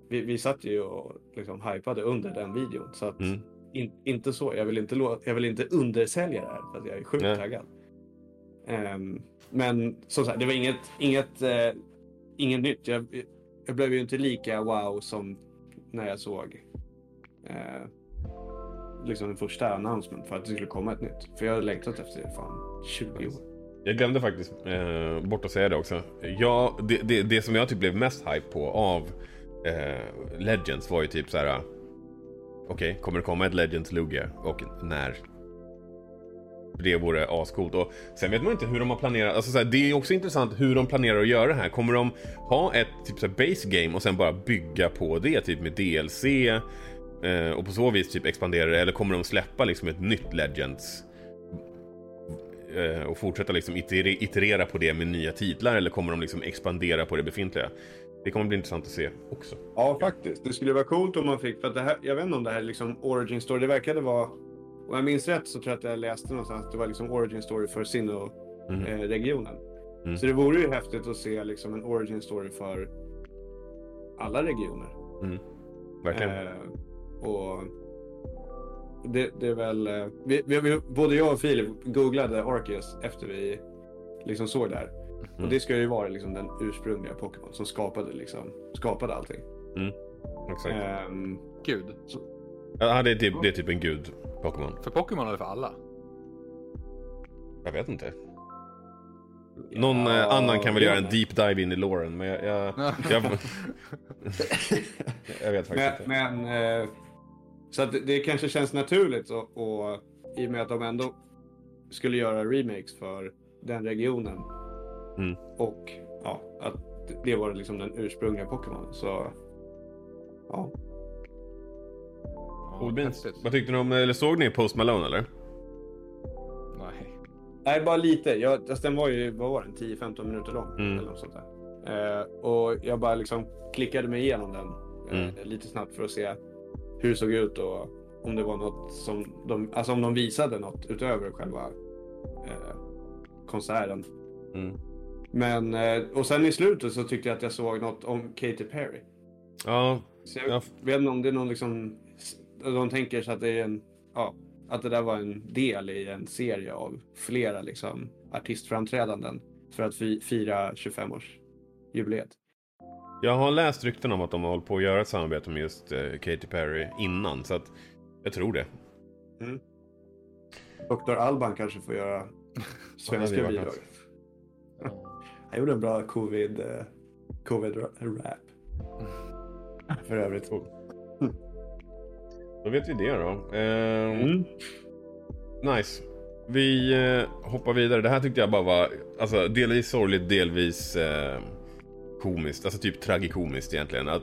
vi, vi satt ju och liksom hypade under den videon. Så att Mm. in, inte så. Jag vill inte, jag vill inte undersälja det här för att jag är sjukt Nej. taggad. Ehm, men som sagt, det var inget, inget, eh, inget nytt. Jag, jag blev ju inte lika wow som när jag såg eh, liksom den första announcement för att det skulle komma ett nytt. För jag har längtat efter det fan 20 år. Jag glömde faktiskt eh, bort att säga det också. Ja, det, det, det som jag typ blev mest hype på av eh, Legends var ju typ så här. Okej, kommer det komma ett Legends Lugia? Och när? Det vore ascoolt. Och sen vet man inte hur de har planerat. Alltså så här, det är också intressant hur de planerar att göra det här. Kommer de ha ett typ så base game och sen bara bygga på det? Typ med DLC? Eh, och på så vis typ expandera det? Eller kommer de släppa liksom ett nytt Legends? eh, och fortsätta liksom iter- iterera på det med nya titlar eller kommer de liksom expandera på det befintliga? Det kommer bli intressant att se också. Ja, faktiskt. Det skulle vara coolt om man fick, för att det här, jag vet inte om det här är liksom origin story, det verkade vara, om jag minns rätt så tror jag att jag läste någonstans att det var liksom origin story för Mhm. Sinnoh-regionen. Mm. Så det vore ju häftigt att se liksom en origin story för alla regioner. Verkligen. Eh, och det, det är väl, eh, vi, vi, vi, både jag och Filip googlade Arceus efter vi liksom såg det här. Och Mm. det ska ju vara liksom den ursprungliga Pokémon som skapade, liksom, skapade allting. Exakt. Ehm, Gud. Ja, det är typ, det är typ en gud Pokémon. För Pokémon eller för alla? Jag vet inte. Någon ja, eh, annan kan väl göra en deep dive in i Lauren, men jag, jag, jag, jag vet faktiskt Men, inte. men eh, så att det, det kanske känns naturligt och, och i och med att de ändå skulle göra remakes för den regionen Mm. Och ja, att det var liksom den ursprungliga Pokémon. Så ja. Häftigt. Vad tyckte ni om, eller såg ni Post Malone eller? Nej. Nej, bara lite. Jag, alltså, den var ju, vad var den, 10-15 minuter lång. Mm. Eller något sånt där. Eh, och jag bara liksom klickade mig igenom den eh, Mm. lite snabbt för att se hur det såg ut och om det var något som de, alltså om de visade något utöver själva eh, konserten. Mm. Men, eh, och sen i slutet så tyckte jag att jag såg något om Katy Perry. Ja, Så jag Ja. vet inte om det är någon liksom, de tänker sig att det är en, ja, att det där var en del i en serie av flera liksom artistframträdanden för att fi- fira 25-årsjubileet. Jag har läst rykten om att de har hållit på att göra ett samarbete med just eh, Katy Perry innan. Så att jag tror det. Dr. Alban kanske får göra svenska bidrag. Han gjorde en bra covid, eh, covid ra- rap. För övrigt. Då vet vi det då. Ehm, Mm. Nice. Vi eh, hoppar vidare. Det här tyckte jag bara var alltså, delvis sorgligt, delvis eh, komiskt. Alltså typ tragikomiskt egentligen. Att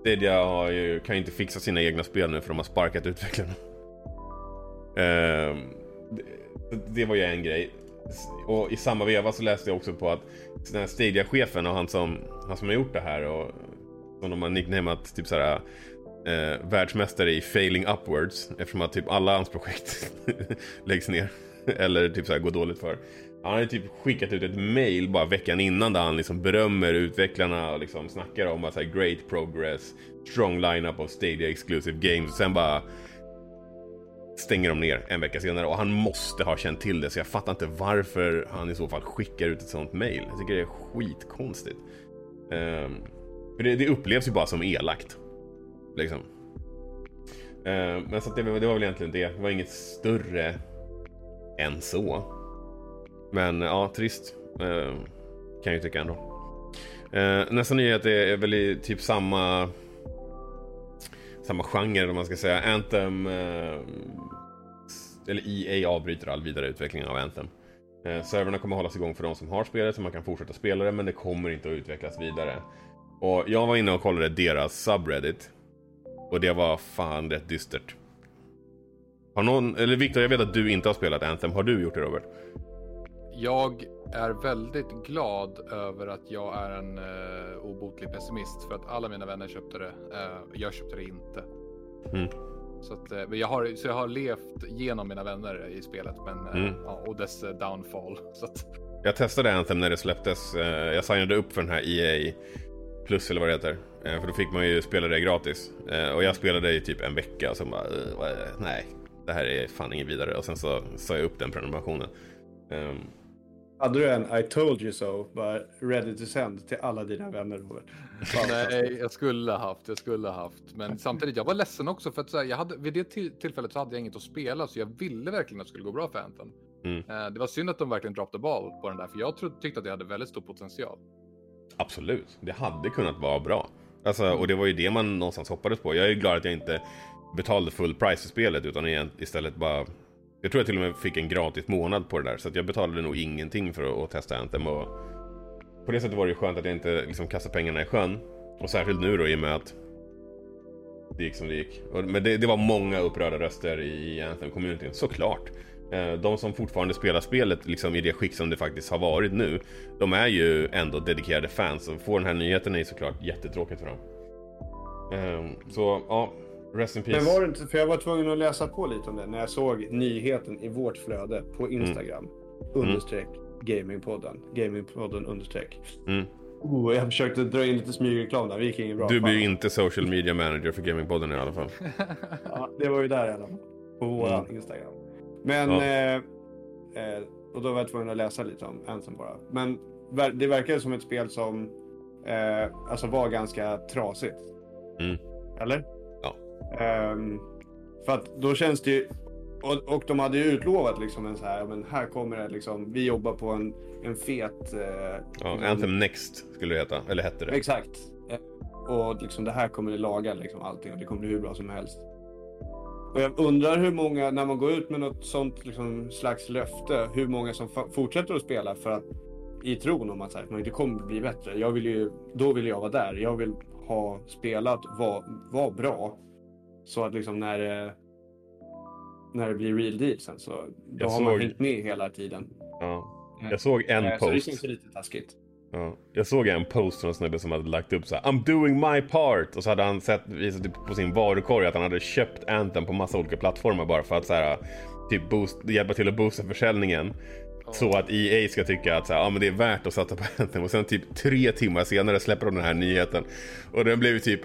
Stadia har ju, kan ju inte fixa sina egna spel nu för de har sparkat utvecklarna. Uh, det, det var ju en grej. Och i samma veva så läste jag också på att den här Stadia-chefen och han som, han som har gjort det här och som de har nicknamat typ såhär eh, världsmästare i failing upwards eftersom att typ alla hans projekt läggs ner. Eller typ såhär går dåligt för. Han hade typ skickat ut ett mail bara veckan innan där han liksom berömmer utvecklarna och liksom snackar om att så här, great progress, strong lineup of Stadia exclusive games. Och sen bara stänger de ner en vecka senare och han måste ha känt till det så jag fattar inte varför han i så fall skickar ut ett sånt mail. Jag tycker det är skitkonstigt. Um, för det, det upplevs ju bara som elakt. Liksom. Eh, men så att det, det var väl egentligen det. Det var inget större än så. Men ja, trist. Eh, kan jag ju tycka ändå. Eh, nästa nyhet är väl i typ samma samma genre, eller vad man ska säga. Anthem eh, eller EA avbryter all vidare utveckling av Anthem. Eh, servrarna kommer hållas igång för de som har spelet så man kan fortsätta spela det men det kommer inte att utvecklas vidare. Och jag var inne och kollade deras subreddit. Och det var fan rätt dystert. Har någon, eller Viktor jag vet att du inte har spelat Anthem. Har du gjort det Robert? Jag är väldigt glad över att jag är en uh, obotlig pessimist för att alla mina vänner köpte det. Eh, jag köpte det inte. Mm. Så, att, eh, men jag har, så jag har levt genom mina vänner i spelet men, Mm. ja, och dess downfall. Så att, Jag testade Anthem när det släpptes. Jag signade upp för den här EA Plus eller vad det heter. För då fick man ju spela det gratis. Och jag spelade i typ en vecka och sen bara, nej, det här är fan inget vidare. Och sen så sa jag upp den prenumerationen. Hade du en I told you so, bara ready to send till alla dina vänner Robert? Nej, jag skulle ha haft, jag skulle ha haft. Men samtidigt, jag var ledsen också för att så här, jag hade, vid det till, tillfället så hade jag inget att spela så jag ville verkligen att det skulle gå bra för Anthem. Mm. Eh, det var synd att de verkligen droppade ball på den där för jag trodde, tyckte att det hade väldigt stor potential. Absolut, det hade kunnat vara bra. Alltså, och det var ju det man någonstans hoppades på. Jag är ju glad att jag inte betalade full price för spelet utan istället bara... Jag tror jag till och med fick en gratis månad på det där. Så att jag betalade nog ingenting för att, att testa Anthem. Och på det sättet var det ju skönt att jag inte liksom kastade pengarna i sjön. Och särskilt nu då i och med att det gick som det gick. Men det, det var många upprörda röster i Anthem-communityn, såklart. Eh, de som fortfarande spelar spelet liksom i det skick som det faktiskt har varit nu, de är ju ändå dedikerade fans och får den här nyheten är ju såklart jättetråkigt för dem. Ehm, så ja, rest in peace. Men var det inte, för jag var tvungen att läsa på lite om det när jag såg nyheten i vårt flöde på Instagram. Understreck gamingpodden. Gamingpodden understreck. Mm. Oh, jag försökte dra in lite smygreklam där, det gick inget bra. Du blir ju inte social media manager för Gamingpodden i alla fall. Ja, det var ju där i alla fall. På våran Mm. Instagram. Men... Ja. Eh, eh, och då var jag tvungen att läsa lite om Anthem bara. Men det verkar som ett spel som eh, alltså var ganska trasigt. Mm. Eller? Ehm, för att då känns det ju... Och, och de hade ju utlovat liksom en så här, men här kommer det liksom, vi jobbar på en, en fet... Eh, Ja, liksom- Anthem Next skulle det heta, eller hette det. Exakt. Eh, Och liksom det här kommer att laga liksom allting och det kommer bli hur bra som helst. Och jag undrar hur många, när man går ut med något sånt liksom slags löfte, hur många som fortsätter att spela för att i tron om att så här, det kommer bli bättre. Jag vill ju, då vill jag vara där. Jag vill ha spelat, vara var bra. Så att liksom när det, när det blir real deal sen så då Jag har man såg- hängt med hela tiden. Ja. Jag såg en Eh, Så det post. känns ju lite taskigt. Ja. Jag såg en post från en snubbe som hade lagt upp så här: I'm doing my part. Och så hade han sett, visat typ på sin varukorg att han hade köpt Anthem på massa olika plattformar bara för att så här, typ boost, hjälpa till att boosta försäljningen. Så att EA ska tycka att så här, ja, men det är värt att satsa på Anthem. Och sen typ tre timmar senare släpper de den här nyheten. Och den blev ju typ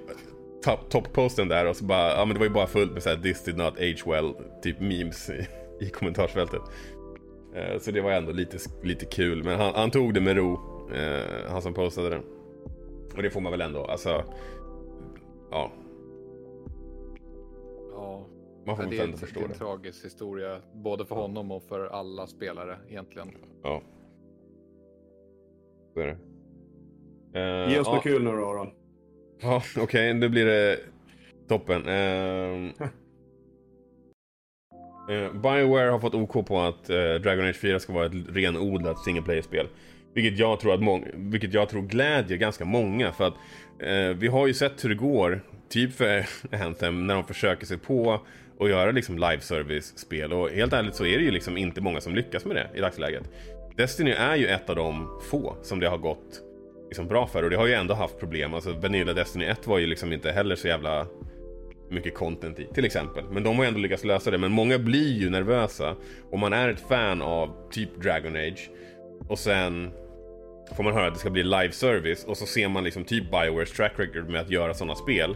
top- toppposten där och så bara, ja men det var ju bara fullt med så här, this did not age well, typ memes i, i kommentarsfältet. Eh, Så det var ändå lite, lite kul, men han, han tog det med ro, eh, han som postade det. Och det får man väl ändå, alltså, ja, Ja, man får det väl är, ändå det förstå är en det. tragisk historia. Både för honom och för alla spelare egentligen. Ja. Så är det. Eh, Ge oss ja. något kul nu då Aron. Ja, okej, nu blir det toppen. Ehm, eh, Bioware har fått OK på att eh, Dragon Age 4 ska vara ett renodlat single player-spel. Vilket jag tror att många, vilket jag tror glädjer ganska många för att eh, vi har ju sett hur det går, typ för Anthem, när de försöker sig på att göra liksom live service-spel och helt ärligt så är det ju liksom inte många som lyckas med det i dagsläget. Destiny är ju ett av de få som det har gått liksom bra för och det har ju ändå haft problem. Alltså Vanilla Destiny 1 var ju liksom inte heller så jävla mycket content i, till exempel. Men de har ju ändå lyckats lösa det. Men många blir ju nervösa om man är ett fan av typ Dragon Age och sen får man höra att det ska bli live service och så ser man liksom typ Biowares track record med att göra sådana spel.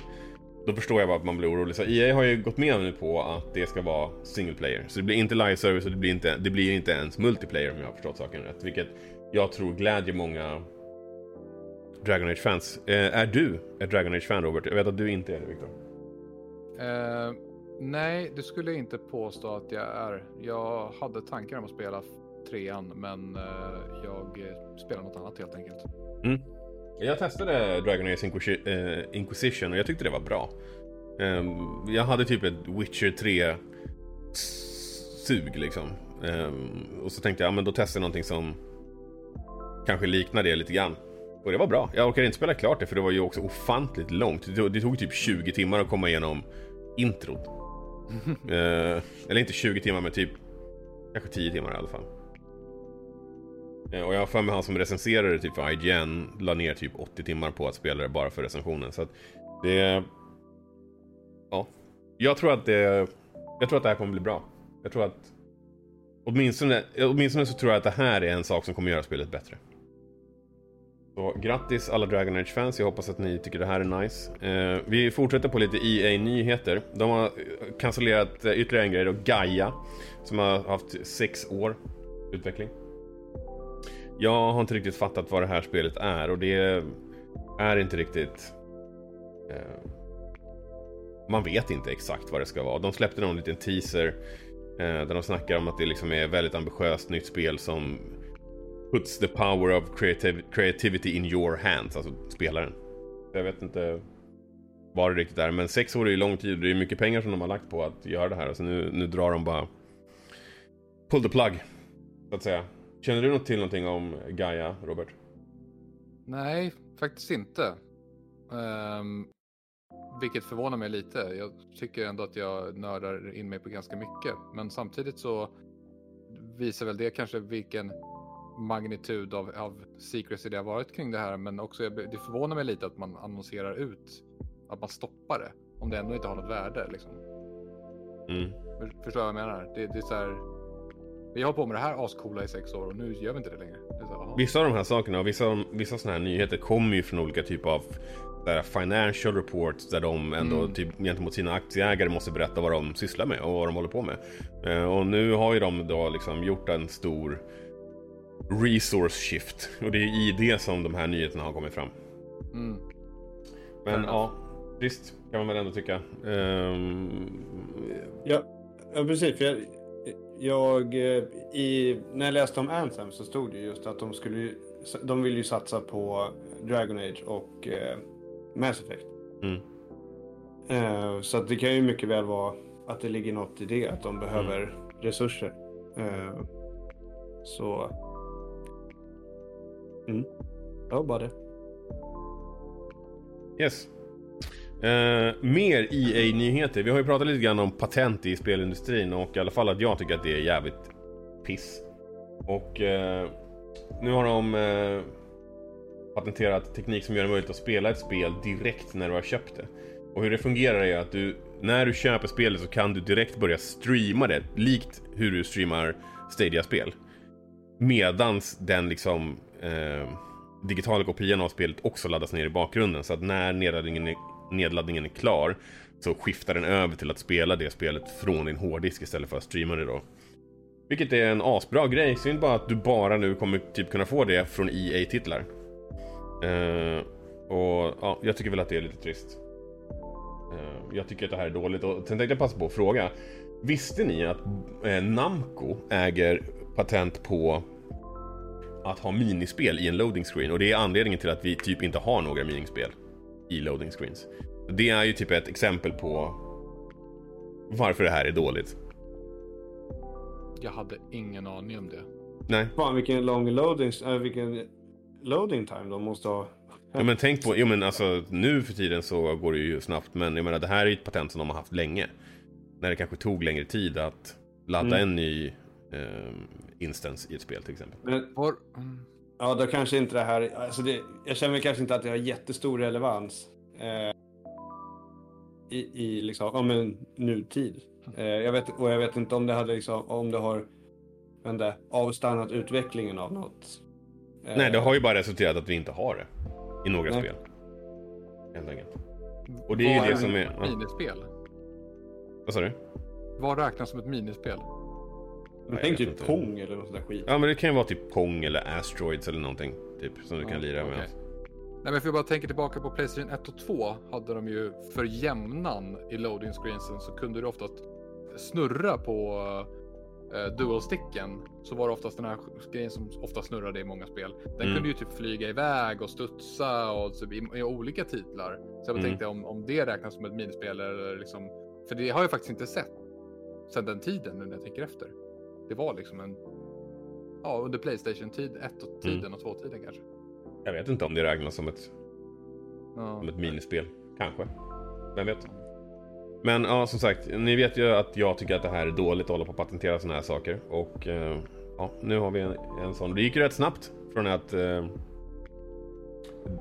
Då förstår jag varför att man blir orolig. Så EA har ju gått med nu på att det ska vara single player. Så det blir inte live service och det blir inte, det blir inte ens multiplayer om jag har förstått saken rätt. Vilket jag tror glädjer många Dragon Age-fans. Eh, är du ett Dragon Age-fan Robert? Jag vet att du inte är det Viktor. Eh, nej, det skulle jag inte påstå att jag är. Jag hade tankar om att spela trean, men eh, jag eh, spelar något annat helt enkelt. Jag testade Dragon Age Inquisi- eh, Inquisition och jag tyckte det var bra. Ehm, jag hade typ ett Witcher 3 sug liksom. Ehm, och så tänkte jag, ja men då testar jag någonting som kanske liknar det lite grann. Och det var bra. Jag orkade inte spela klart det för det var ju också ofantligt långt. Det tog, det tog typ 20 timmar att komma igenom introt. Eh, eller inte 20 timmar men typ kanske 10 timmar i alla fall. Eh, Och jag har för mig han som recenserade typ för IGN la ner typ 80 timmar på att spela det bara för recensionen. Så att det... Ja. Jag tror att det... Jag tror att det här kommer bli bra. Jag tror att... Åtminstone, åtminstone så tror jag att det här är en sak som kommer göra spelet bättre. Så grattis alla Dragon Age-fans, jag hoppas att ni tycker det här är nice. Eh, vi fortsätter på lite EA-nyheter. De har cancellerat eh, ytterligare en grej då, Gaia. Som har haft sex år utveckling. Jag har inte riktigt fattat vad det här spelet är och det är inte riktigt... Eh, man vet inte exakt vad det ska vara. De släppte någon liten teaser eh, där de snackar om att det liksom är väldigt ambitiöst nytt spel som puts the power of creativ creativity in your hands, alltså spelaren. Jag vet inte vad det riktigt är, men sex år är ju lång tid och det är mycket pengar som de har lagt på att göra det här. Alltså nu, nu drar de bara pull the plug, så att säga. Känner du något till någonting om Gaia, Robert? Nej, faktiskt inte. Um, vilket förvånar mig lite. Jag tycker ändå att jag nördar in mig på ganska mycket. Men samtidigt så visar väl det kanske vilken magnitud av, av secrecy det har varit kring det här. Men också jag- det förvånar mig lite att man annonserar ut att man stoppar det. Om det ändå inte har något värde. Liksom. Mm. För- Förstår vad jag menar? Det, det är så här, vi har på med det här ascoola i sex år och nu gör vi inte det längre. Det så. Vissa av de här sakerna och vissa, vissa sådana här nyheter kommer ju från olika typer av där financial reports där de ändå Mm. typ, gentemot sina aktieägare måste berätta vad de sysslar med och vad de håller på med. Eh, och nu har ju de då liksom gjort en stor resource shift och det är i det som de här nyheterna har kommit fram. Mm. Men ja, visst kan man väl ändå tycka. Ehm, Ja, ja precis. För jag, jag, eh, i, när jag läste om Anthem så stod det just att de skulle de vill ju satsa på Dragon Age och eh, Mass Effect. mm. Eh, så det kan ju mycket väl vara att det ligger något i det, att de behöver resurser. Eh, så Mm. Ja, bara det. Yes. Uh, mer EA-nyheter. Vi har ju pratat lite grann om patent i spelindustrin och i alla fall att jag tycker att det är jävligt piss. Och uh, nu har de uh, patenterat teknik som gör det möjligt att spela ett spel direkt när du har köpt det. Och hur det fungerar är att du, när du köper spelet så kan du direkt börja streama det, likt hur du streamar Stadia-spel. Medans den liksom eh, digitala kopian av spelet också laddas ner i bakgrunden. Så att när nedladdningen är, nedladdningen är klar så skiftar den över till att spela det spelet från din hårddisk istället för att streama det då. Vilket är en asbra grej. Synd bara att du bara nu kommer typ kunna få det från EA-titlar. Eh, och ja, jag tycker väl att det är lite trist. Eh, jag tycker att det här är dåligt och sen tänkte jag passa på att fråga. Visste ni att eh, Namco äger patent på att ha minispel i en loading screen och det är anledningen till att vi typ inte har några minispel i loading screens. Det är ju typ ett exempel på varför det här är dåligt. Jag hade ingen aning om det. Nej, Fan vilken lång loading, äh, vilken loading time de måste ha. ja, men tänk på, jo men alltså nu för tiden så går det ju snabbt men jag menar det här är ju ett patent som de har haft länge. När det kanske tog längre tid att ladda Mm. en ny eh, instans i ett spel till exempel. Men ja, då kanske inte det här, alltså det, jag känner kanske inte att det har jättestor relevans. Eh, I, i liksom, ja men nutid. Eh, jag vet, och jag vet inte om det hade liksom, om det har, inte, avstannat utvecklingen av något. Eh, Nej, det har ju bara resulterat att vi inte har det i några Nej. spel. Helt enkelt. Och det är ju det som är... Minispel? vad sa du? Vad räknas som ett minispel? Men tänk typ inte. Pong eller något sånt där skit. Ja, men det kan ju vara typ Pong eller Asteroids eller någonting. Typ, som du kan Ja, lira med. okej. Nej men för jag bara tänker tillbaka på Playstation 1 och 2 hade de ju för jämnan i loading screensen så kunde du oftast snurra på uh, dual-sticken så var det oftast den här grejen som ofta snurrade i många spel. Den Mm. kunde ju typ flyga iväg och studsa och typ i, i olika titlar. Så jag bara Mm. tänkte om, om det räknas som ett minispel eller liksom, för det har jag faktiskt inte sett sedan den tiden nu när jag tänker efter. Det var liksom en, ja under Playstation-tid, 1 och tiden Mm. och 2-tiden kanske. Jag vet inte om det räknas som ett, Ja. som ett minispel. Kanske. Vem vet? Men ja, som sagt. Ni vet ju att jag tycker att det här är dåligt att hålla på att patentera sådana här saker. Och eh, ja, nu har vi en, en sån. Det gick ju rätt snabbt från att eh,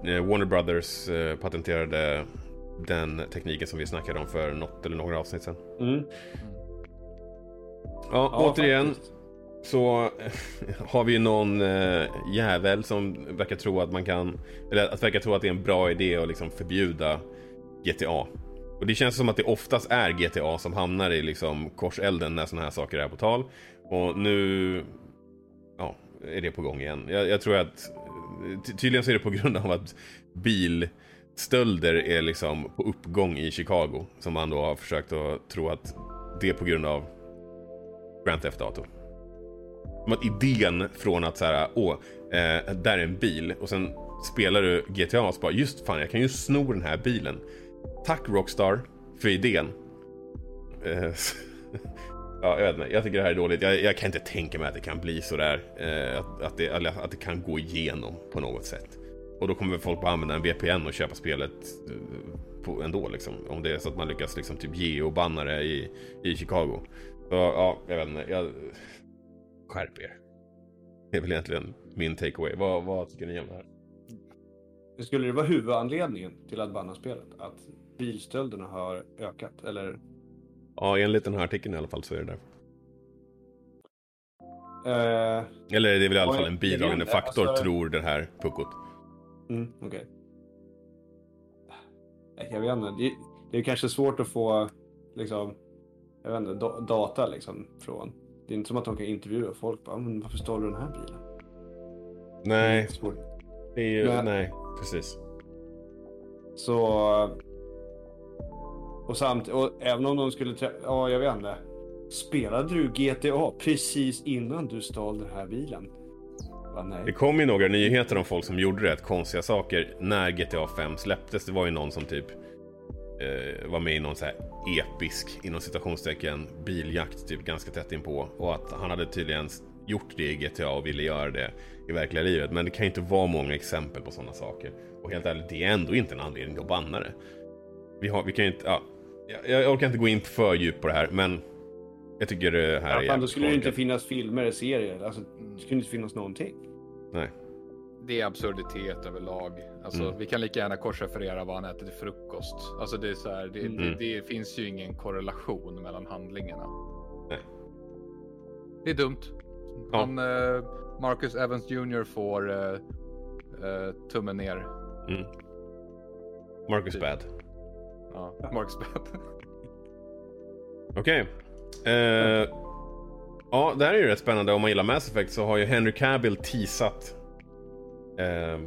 Warner Brothers eh, patenterade den tekniken som vi snackade om för något eller några avsnitt sedan. Mm. Ja, Ja, återigen. faktiskt. så har vi någon eh, jävel som verkar tro att man kan, eller att verkar tro att det är en bra idé att liksom förbjuda GTA. Och det känns som att det oftast är GTA som hamnar i liksom korselden när sådana här saker är på tal. Och nu ja, är det på gång igen. Jag, jag tror att ty- tydligen så är det på grund av att bilstölder är liksom på uppgång i Chicago. Som man då har försökt att tro att det är på grund av Grand Theft Auto. Som att idén från att så här, åh, eh, där är en bil och sen spelar du GTA och så bara, just fan, jag kan ju sno den här bilen. Tack Rockstar för idén. Eh, ja, jag vet inte, jag tycker det här är dåligt. Jag, jag kan inte tänka mig att det kan bli sådär. Eh, att, att, det, att det kan gå igenom på något sätt. Och då kommer folk bara använda en VPN och köpa spelet eh, på, ändå liksom. Om det är så att man lyckas liksom typ geobanna det i, i Chicago. Så ja, jag vet inte. Jag... Skärp er. Det är väl egentligen min takeaway. Vad, vad tycker ni om det här? Skulle det vara huvudanledningen till att banna spelet? Att bilstölderna har ökat? Eller? Ja, enligt den här artikeln i alla fall så är det där. Eh, Eller det är väl i alla fall en bidragande faktor, alltså- tror det här puckot. mm, Okej. Nej, Jag vet inte. Det, det är kanske svårt att få liksom, jag vet inte, da, data liksom från. Det är inte som att de kan intervjua folk. Bara, men varför stal du den här bilen? Nej, det är ju, Men- nej, precis. Så... Och samt, och även om de skulle trä- Ja, jag vet inte. Spelade du GTA precis innan du stal den här bilen? Nej. Det kom ju några nyheter om folk som gjorde rätt konstiga saker när GTA 5 släpptes. Det var ju någon som typ eh, var med i någon så här episk, inom citationstecken, biljakt typ ganska tätt inpå. Och att han hade tydligen gjort det i GTA och ville göra det i verkliga livet. Men det kan ju inte vara många exempel på sådana saker. Och helt ärligt, det är ändå inte en anledning att banna det. Vi, har, vi kan ju inte, ja, jag, jag orkar inte gå in för djupt på det här, men jag tycker det här Ja, är fan, då skulle det inte finnas filmer, serier. Alltså, det skulle inte finnas någonting. Nej. Det är absurditet överlag. Alltså, Mm. Vi kan lika gärna korsreferera vad han äter till frukost. Alltså, det, är så här, det, Mm. det, det finns ju ingen korrelation mellan handlingarna. Nej. Det är dumt. Ja. Han, eh, Marcus Evans Jr får eh, eh, tummen ner. Mm. Marcus Bad. Ja, Marcus Bad. Okej. Eh, ja, det här är ju rätt spännande. Om man gillar Mass Effect så har ju Henry Cavill teasat eh,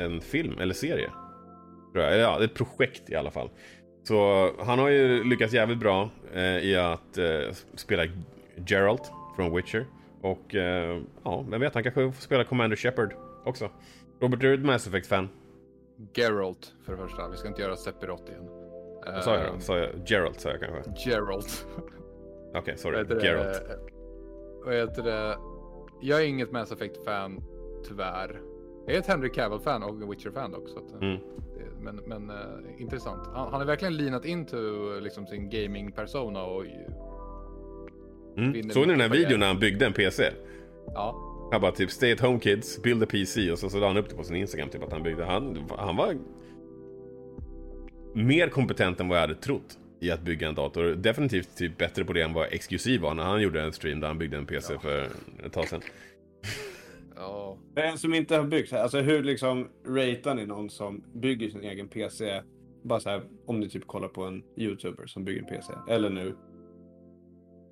en film eller serie. Tror jag. Ja, ett projekt i alla fall. Så han har ju lyckats jävligt bra eh, i att eh, spela Geralt från Witcher. Och eh, ja, vem vet, han kanske får spela Commander Shepard också. Robert, du är ett Mass Effect-fan. Geralt för det första. Vi ska inte göra Sephiroth igen. Vad sa jag då? Sa jag Geralt sa jag kanske? Geralt. Okej, sorry. Vad? Geralt. Vad heter det? Jag är inget Mass Effect-fan, tyvärr. Jag är ett Henry Cavill-fan och en Witcher-fan också. Så att, Mm. det- men men eh, intressant. Han, han har verkligen linat into liksom, sin gaming-persona och Mm. Såg ni den här videon när han byggde en PC? ja, Han bara typ stay at home kids, build a PC och så, så la han upp det på sin Instagram typ att han byggde. Han, han var mer kompetent än vad jag hade trott i att bygga en dator. Definitivt typ bättre på det än vad XQC var när han gjorde en stream där han byggde en PC för ett tag sedan. Ja. För en som inte har byggt, alltså hur liksom ratear ni någon som bygger sin egen PC? Bara så här, om ni typ kollar på en YouTuber som bygger en PC. Eller nu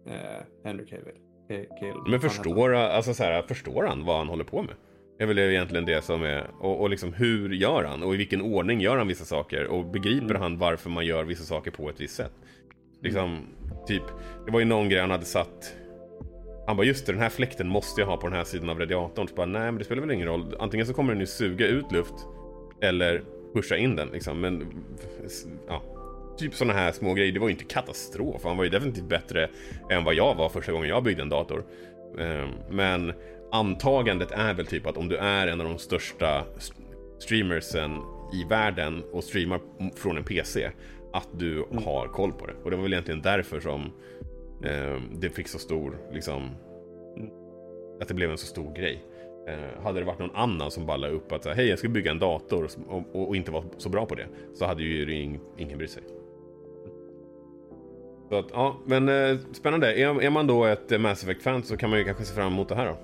eh, Henry Cavill. Ca- Cavill. Men förstår, alltså så här, förstår han vad han håller på med? Det är väl egentligen det som är, och, och liksom hur gör han? Och i vilken ordning gör han vissa saker? Och begriper Mm. han varför man gör vissa saker på ett visst sätt? Liksom, typ, det var ju någon grej han hade satt han bara just det, den här fläkten måste jag ha på den här sidan av radiatorn. Så bara, nej men det spelar väl ingen roll. Antingen så kommer den ju suga ut luft eller pusha in den liksom. Men ja, typ sådana här små grejer. Det var ju inte katastrof. Han var ju definitivt bättre än vad jag var första gången jag byggde en dator. Ehm, Men antagandet är väl typ att om du är en av de största st- streamersen i världen och streamar från en PC att du har koll på det. Och det var väl egentligen därför som Eh, det fick så stor, liksom, att det blev en så stor grej. Eh, hade det varit någon annan som bara upp att hej jag ska bygga en dator och, och, och inte var så bra på det så hade ju ing, ingen brytt sig. Så att, ja, men eh, spännande. Är, är man då ett eh, Mass Effect-fan så kan man ju kanske se fram emot det här då.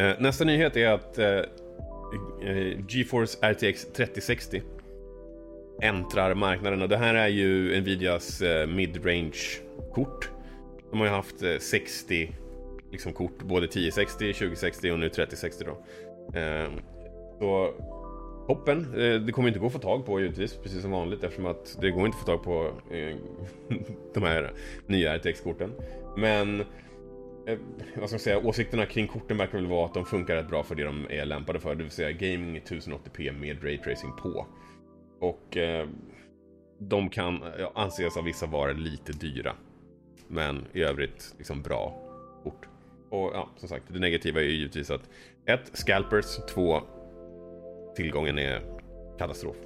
Eh, nästa nyhet är att eh, eh GeForce RTX 3060 äntrar marknaden och det här är ju Nvidias eh, mid-range-kort. De har ju haft eh, 60 liksom, kort, både 1060, 2060 och nu 3060 då. Eh, så toppen. Eh, det kommer inte gå att få tag på givetvis, precis som vanligt eftersom att det går inte att få tag på eh, de här nya RTX-korten. Men eh, vad ska man säga, åsikterna kring korten verkar väl vara att de funkar rätt bra för det de är lämpade för, det vill säga gaming 1080p med raytracing på. Och eh, de kan eh, anses av vissa vara lite dyra. Men i övrigt liksom bra kort. Och ja, som sagt, det negativa är ju givetvis att ett, scalpers, två, tillgången är katastrof.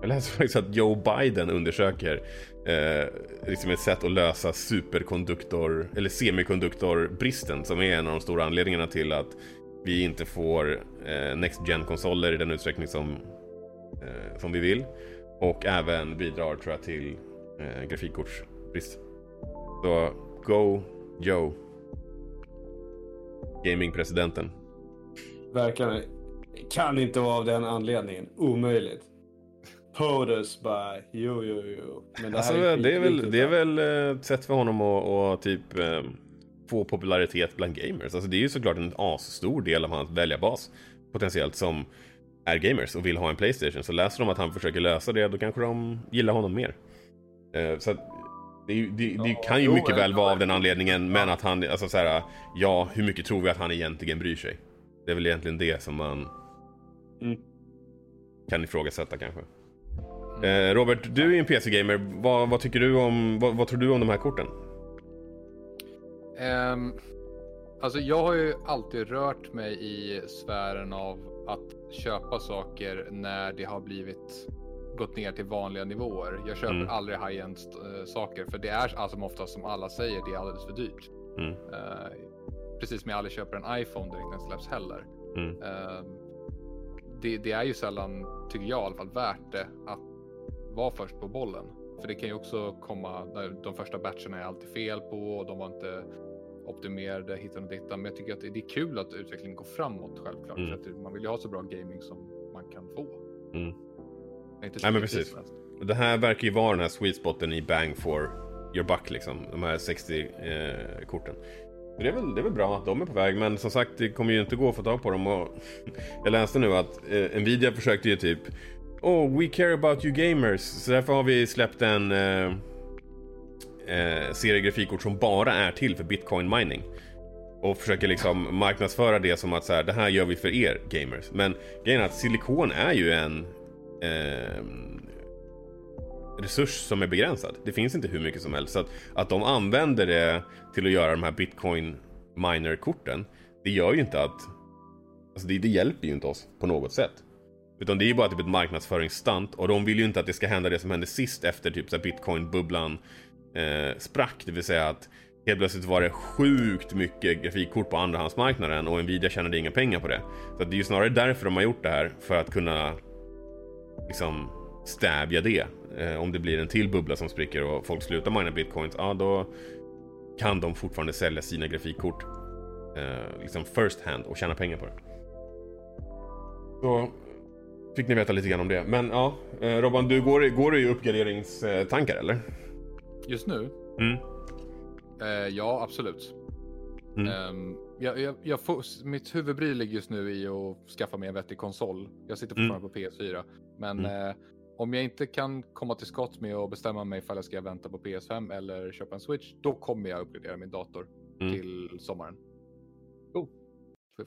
Jag läser faktiskt att Joe Biden undersöker eh, liksom ett sätt att lösa superkonduktor eller semikonduktorbristen som är en av de stora anledningarna till att vi inte får eh, Next Gen-konsoler i den utsträckning som, eh, som vi vill. Och även bidrar tror jag till eh, grafikkortsbrist. Så go Joe. Gamingpresidenten. Verkligen. Kan inte vara av den anledningen. Omöjligt. POTUS bara, jo, jo, jo. Men det Alltså, här det, är väl, det är väl eh, ett sätt för honom att, att typ eh, få popularitet bland gamers. Alltså, det är ju såklart en asstor del av hans väljarbas potentiellt som är gamers och vill ha en Playstation. Så läser de att han försöker lösa det, då kanske de gillar honom mer. Eh, så att det, det, det Ja, kan ju jo, mycket väl vara av den anledningen, men att han, alltså så här, ja, hur mycket tror vi att han egentligen bryr sig? Det är väl egentligen det som man Mm. kan ifrågasätta kanske. Eh, Robert, du är en PC-gamer. Vad, vad tycker du om, vad, vad tror du om de här korten? Ehm, Alltså jag har ju alltid rört mig i sfären av att köpa saker när det har blivit gått ner till vanliga nivåer. Jag köper Mm. aldrig high-end äh, saker för det är alltså oftast som alla säger, det är alldeles för dyrt. Mm. Eh, precis som jag aldrig köper en iPhone direkt när den släpps heller. Mm. Eh, det, det är ju sällan, tycker jag i alla fall, värt det att vara först på bollen. För det kan ju också komma, när de första batcherna är alltid fel på och de var inte optimerade hitan och dittan. Men jag tycker att det det är kul att utvecklingen går framåt självklart. Mm. För att man vill ju ha så bra gaming som man kan få. Mm. Nej, men precis. Det här verkar ju vara den här sweet spoten i bang for your buck liksom. De här 60-korten. det, är väl, det är väl bra att de är på väg, men som sagt det kommer ju inte gå att få tag på dem. Och jag läste nu att eh, Nvidia försökte ju typ Oh, we care about you gamers. Så därför har vi släppt en eh, eh, serie grafikkort som bara är till för bitcoin mining. Och försöker liksom marknadsföra det som att så här, det här gör vi för er gamers. Men grejen är att silikon är ju en eh, resurs som är begränsad. Det finns inte hur mycket som helst. Så att, att de använder det till att göra de här bitcoin miner-korten, det gör ju inte att... Alltså det, det hjälper ju inte oss på något sätt. Utan det är ju bara typ ett marknadsföringsstunt och de vill ju inte att det ska hända det som hände sist efter typ så bitcoin-bubblan eh, sprack. Det vill säga att helt plötsligt var det sjukt mycket grafikkort på andrahandsmarknaden och Nvidia tjänade inga pengar på det. Så att det är ju snarare därför de har gjort det här, för att kunna liksom stävja det. Eh, om det blir en till bubbla som spricker och folk slutar mina bitcoins, ja då kan de fortfarande sälja sina grafikkort eh, liksom first hand och tjäna pengar på det. Så fick ni veta lite grann om det. Men ja, eh, Robban, du går, går du i uppgraderingstankar eller? Just nu? Mm. Eh, ja, absolut. Mm. Ehm, jag, jag, jag får, mitt huvudbry ligger just nu i att skaffa mig en vettig konsol. Jag sitter Mm. fortfarande på PS4. Men eh, om jag inte kan komma till skott med att bestämma mig ifall jag ska vänta på PS5 eller köpa en Switch, då kommer jag uppgradera min dator Mm. till sommaren.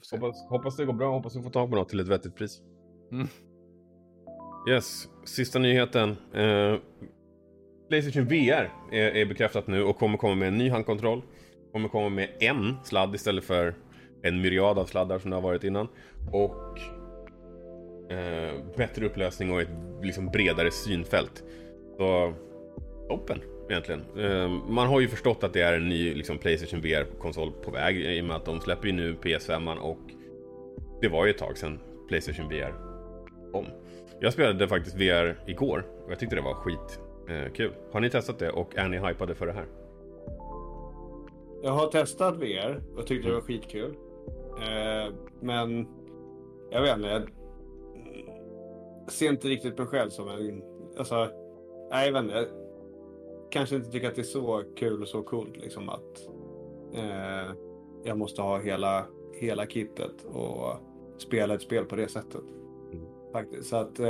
Se. Hoppas, hoppas det går bra, hoppas vi får tag på något till ett vettigt pris. Mm. Yes, sista nyheten. Eh, Playstation VR är, är bekräftat nu och kommer komma med en ny handkontroll. Kommer komma med en sladd istället för en myriad av sladdar som det har varit innan. Och eh, bättre upplösning och ett liksom bredare synfält. Så toppen egentligen. Eh, man har ju förstått att det är en ny liksom, Playstation VR-konsol på väg i och med att de släpper ju nu PS5 och det var ju ett tag sedan Playstation VR kom. Jag spelade faktiskt VR igår och jag tyckte det var skitkul. eh. Har ni testat det och är ni hypade för det här? Jag har testat VR och tyckte det var skitkul. Eh, men jag vet inte. Ser inte riktigt mig själv som en... Alltså, nej, jag vet inte. Kanske inte tycker att det är så kul och så coolt liksom att eh, jag måste ha hela, hela kittet och spela ett spel på det sättet. Mm. Faktiskt. Så att, eh,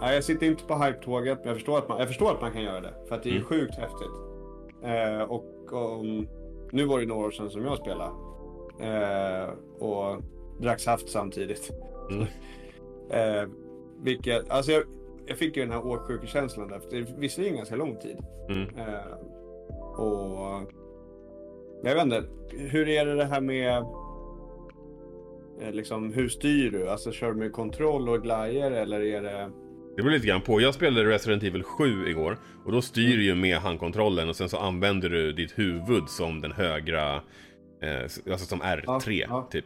jag sitter inte på hype-tåget, men jag förstår, att man, jag förstår att man kan göra det. För att det är Mm. sjukt häftigt. Eh, och om, nu var det några år sedan som jag spelade. Eh, och drack saft samtidigt. Mm. Eh, vilket, alltså jag, jag fick ju den här åksjukekänslan där. För det är visserligen ganska lång tid. Mm. Eh, och jag vet inte, hur är det det här med eh, liksom, hur styr du? Alltså kör du med kontroll och glajer eller är det... Det beror lite grann på. Jag spelade Resident Evil 7 igår och då styr du ju med handkontrollen och sen så använder du ditt huvud som den högra, eh, alltså som R3 Ja, ja. typ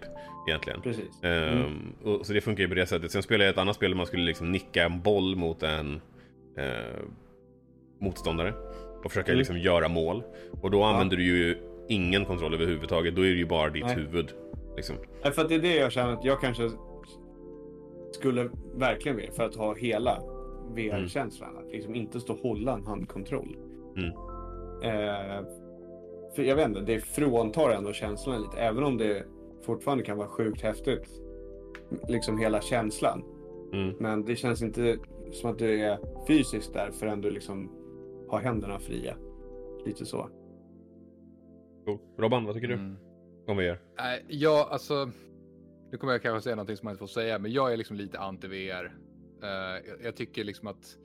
egentligen. Precis. Ehm, och, så det funkar ju på det sättet. Sen spelade jag ett annat spel där man skulle liksom nicka en boll mot en eh, motståndare och försöka Mm. liksom göra mål. Och då använder du ju ingen kontroll överhuvudtaget. Då är det ju bara ditt Nej. huvud. Liksom. Nej, för att det är det jag känner att jag kanske skulle verkligen vilja för att ha hela VR-känslan. Att liksom inte stå och hålla en handkontroll. Mm. Eh, för jag vet inte, det fråntar ändå känslan lite. Även om det fortfarande kan vara sjukt häftigt. Liksom hela känslan. Mm. Men det känns inte som att du är fysiskt där förrän du liksom har händerna fria. Lite så. Cool. Robban, vad tycker du Mm. om VR? Nej, ja, alltså. Nu kommer jag kanske säga någonting som man inte får säga, men jag är liksom lite anti-VR. Eh, jag, jag tycker liksom att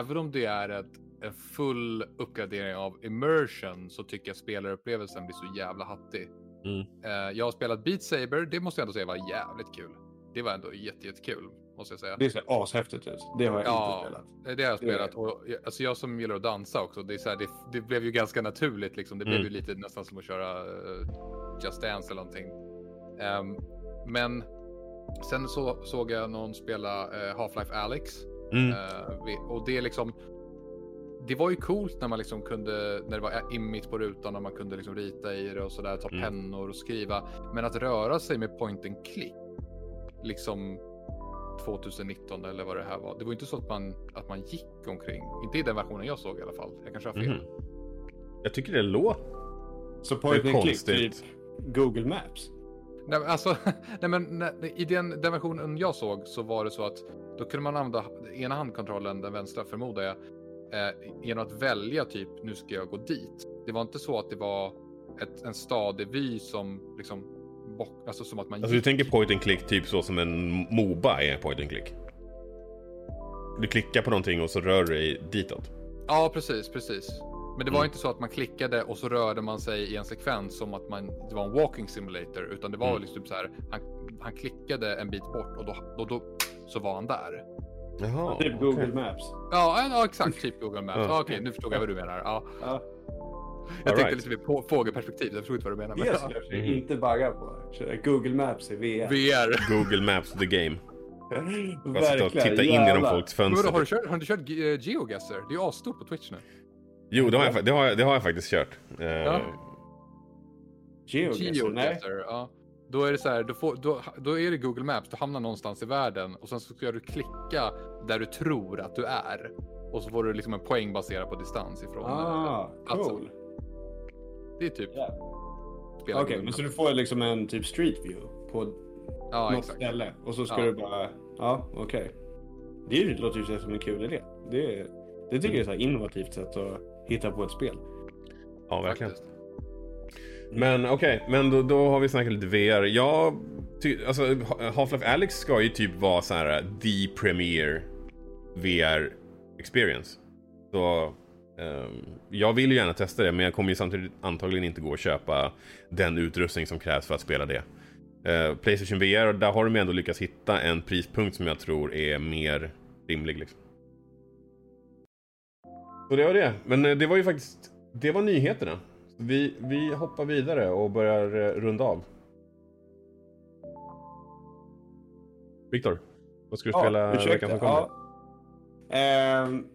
även om det är ett, en full uppgradering av immersion så tycker jag spelarupplevelsen blir så jävla hattig. Mm. Eh, jag har spelat Beat Saber, det måste jag ändå säga var jävligt kul. Det var ändå jätte, jättekul, måste jag säga. Det ser ashäftigt ut. Det har jag Ja, inte spelat. det det har jag spelat. Och, jag- alltså jag som gillar att dansa också, det, är så här, det, det blev ju ganska naturligt. Liksom. Det blev Mm. ju lite nästan som att köra eh, Just Dance eller någonting. Ehm, men sen så, såg jag någon spela eh, Half-Life Alyx. Mm. Eh, vi- och det är liksom... Det var ju coolt när man liksom kunde, när det var immigt på rutan och man kunde liksom rita i det och sådär, ta Mm. pennor och skriva. Men att röra sig med point and click, liksom 2019 eller vad det här var. Det var inte så att man, att man gick omkring. Inte i den versionen jag såg i alla fall. Jag kanske har fel. Mhm. Jag tycker det låter... Så point and click, typ. Google Maps. Nej, alltså, nej, men när, i den, den versionen jag såg så var det så att då kunde man använda ena handkontrollen, den vänstra förmodar jag, eh, genom att välja typ nu ska jag gå dit. Det var inte så att det var ett, en stadig vy som liksom, bock, alltså som att man Alltså du tänker point and click typ så som en Moba är point and click? Du klickar på någonting och så rör du dig ditåt. Ja, precis, precis. Men det var Mm. inte så att man klickade och så rörde man sig i en sekvens som att man, det var en walking simulator, utan det var Mm. liksom så här, han, han klickade en bit bort och då, då, då så var han där. Jaha. Typ okej. Google Maps. Ja, ja exakt, typ Google Maps. Ja. Okej, nu förstod jag vad du menar. Ja. Ja, Jag tänkte right. lite mer på fågelperspektiv, jag förstod inte vad du menar. Men, det skulle jag Mm. inte bagga på. Google Maps i VR. VR. Google Maps the game. Verkligen, titta in genom folks Men fönster. har du kört, har du kört eh, GeoGuessr? Det är ju asstort på Twitch nu. Jo, det har jag, det har jag, det har jag faktiskt kört. Eh, Ja. Geoguessr? Nej. GeoGuessr, ja. Då är det så här, då, får, då, då är det Google Maps, du hamnar någonstans i världen och sen så ska du klicka där du tror att du är. Och så får du liksom en poäng baserat på distans ifrån Ah, platsen. cool. Det är typ spela Okej, Google men så du får liksom en typ street view på Ja, något exakt. ställe och så ska Ja. du bara... Ja, okej. Det är ju- låter ju som en kul idé. Det, det tycker jag är ett innovativt sätt att hitta på ett spel. ja, verkligen. Faktiskt. Men okej, men då, då har vi snackat lite VR. Jag ty- alltså Half-Life Alyx ska ju typ vara så här eh, the premier VR experience. Så um, jag vill ju gärna testa det, men jag kommer ju samtidigt antagligen inte gå och köpa den utrustning som krävs för att spela det. Uh, Playstation VR, där har de ju ändå lyckats hitta en prispunkt som jag tror är mer rimlig. Liksom. Så det var det. Men eh, det var ju faktiskt, det var nyheterna. Vi, vi hoppar vidare och börjar eh, runda av. Viktor, vad ska du spela ursäkta. veckan som kommer? Ja. Ehm,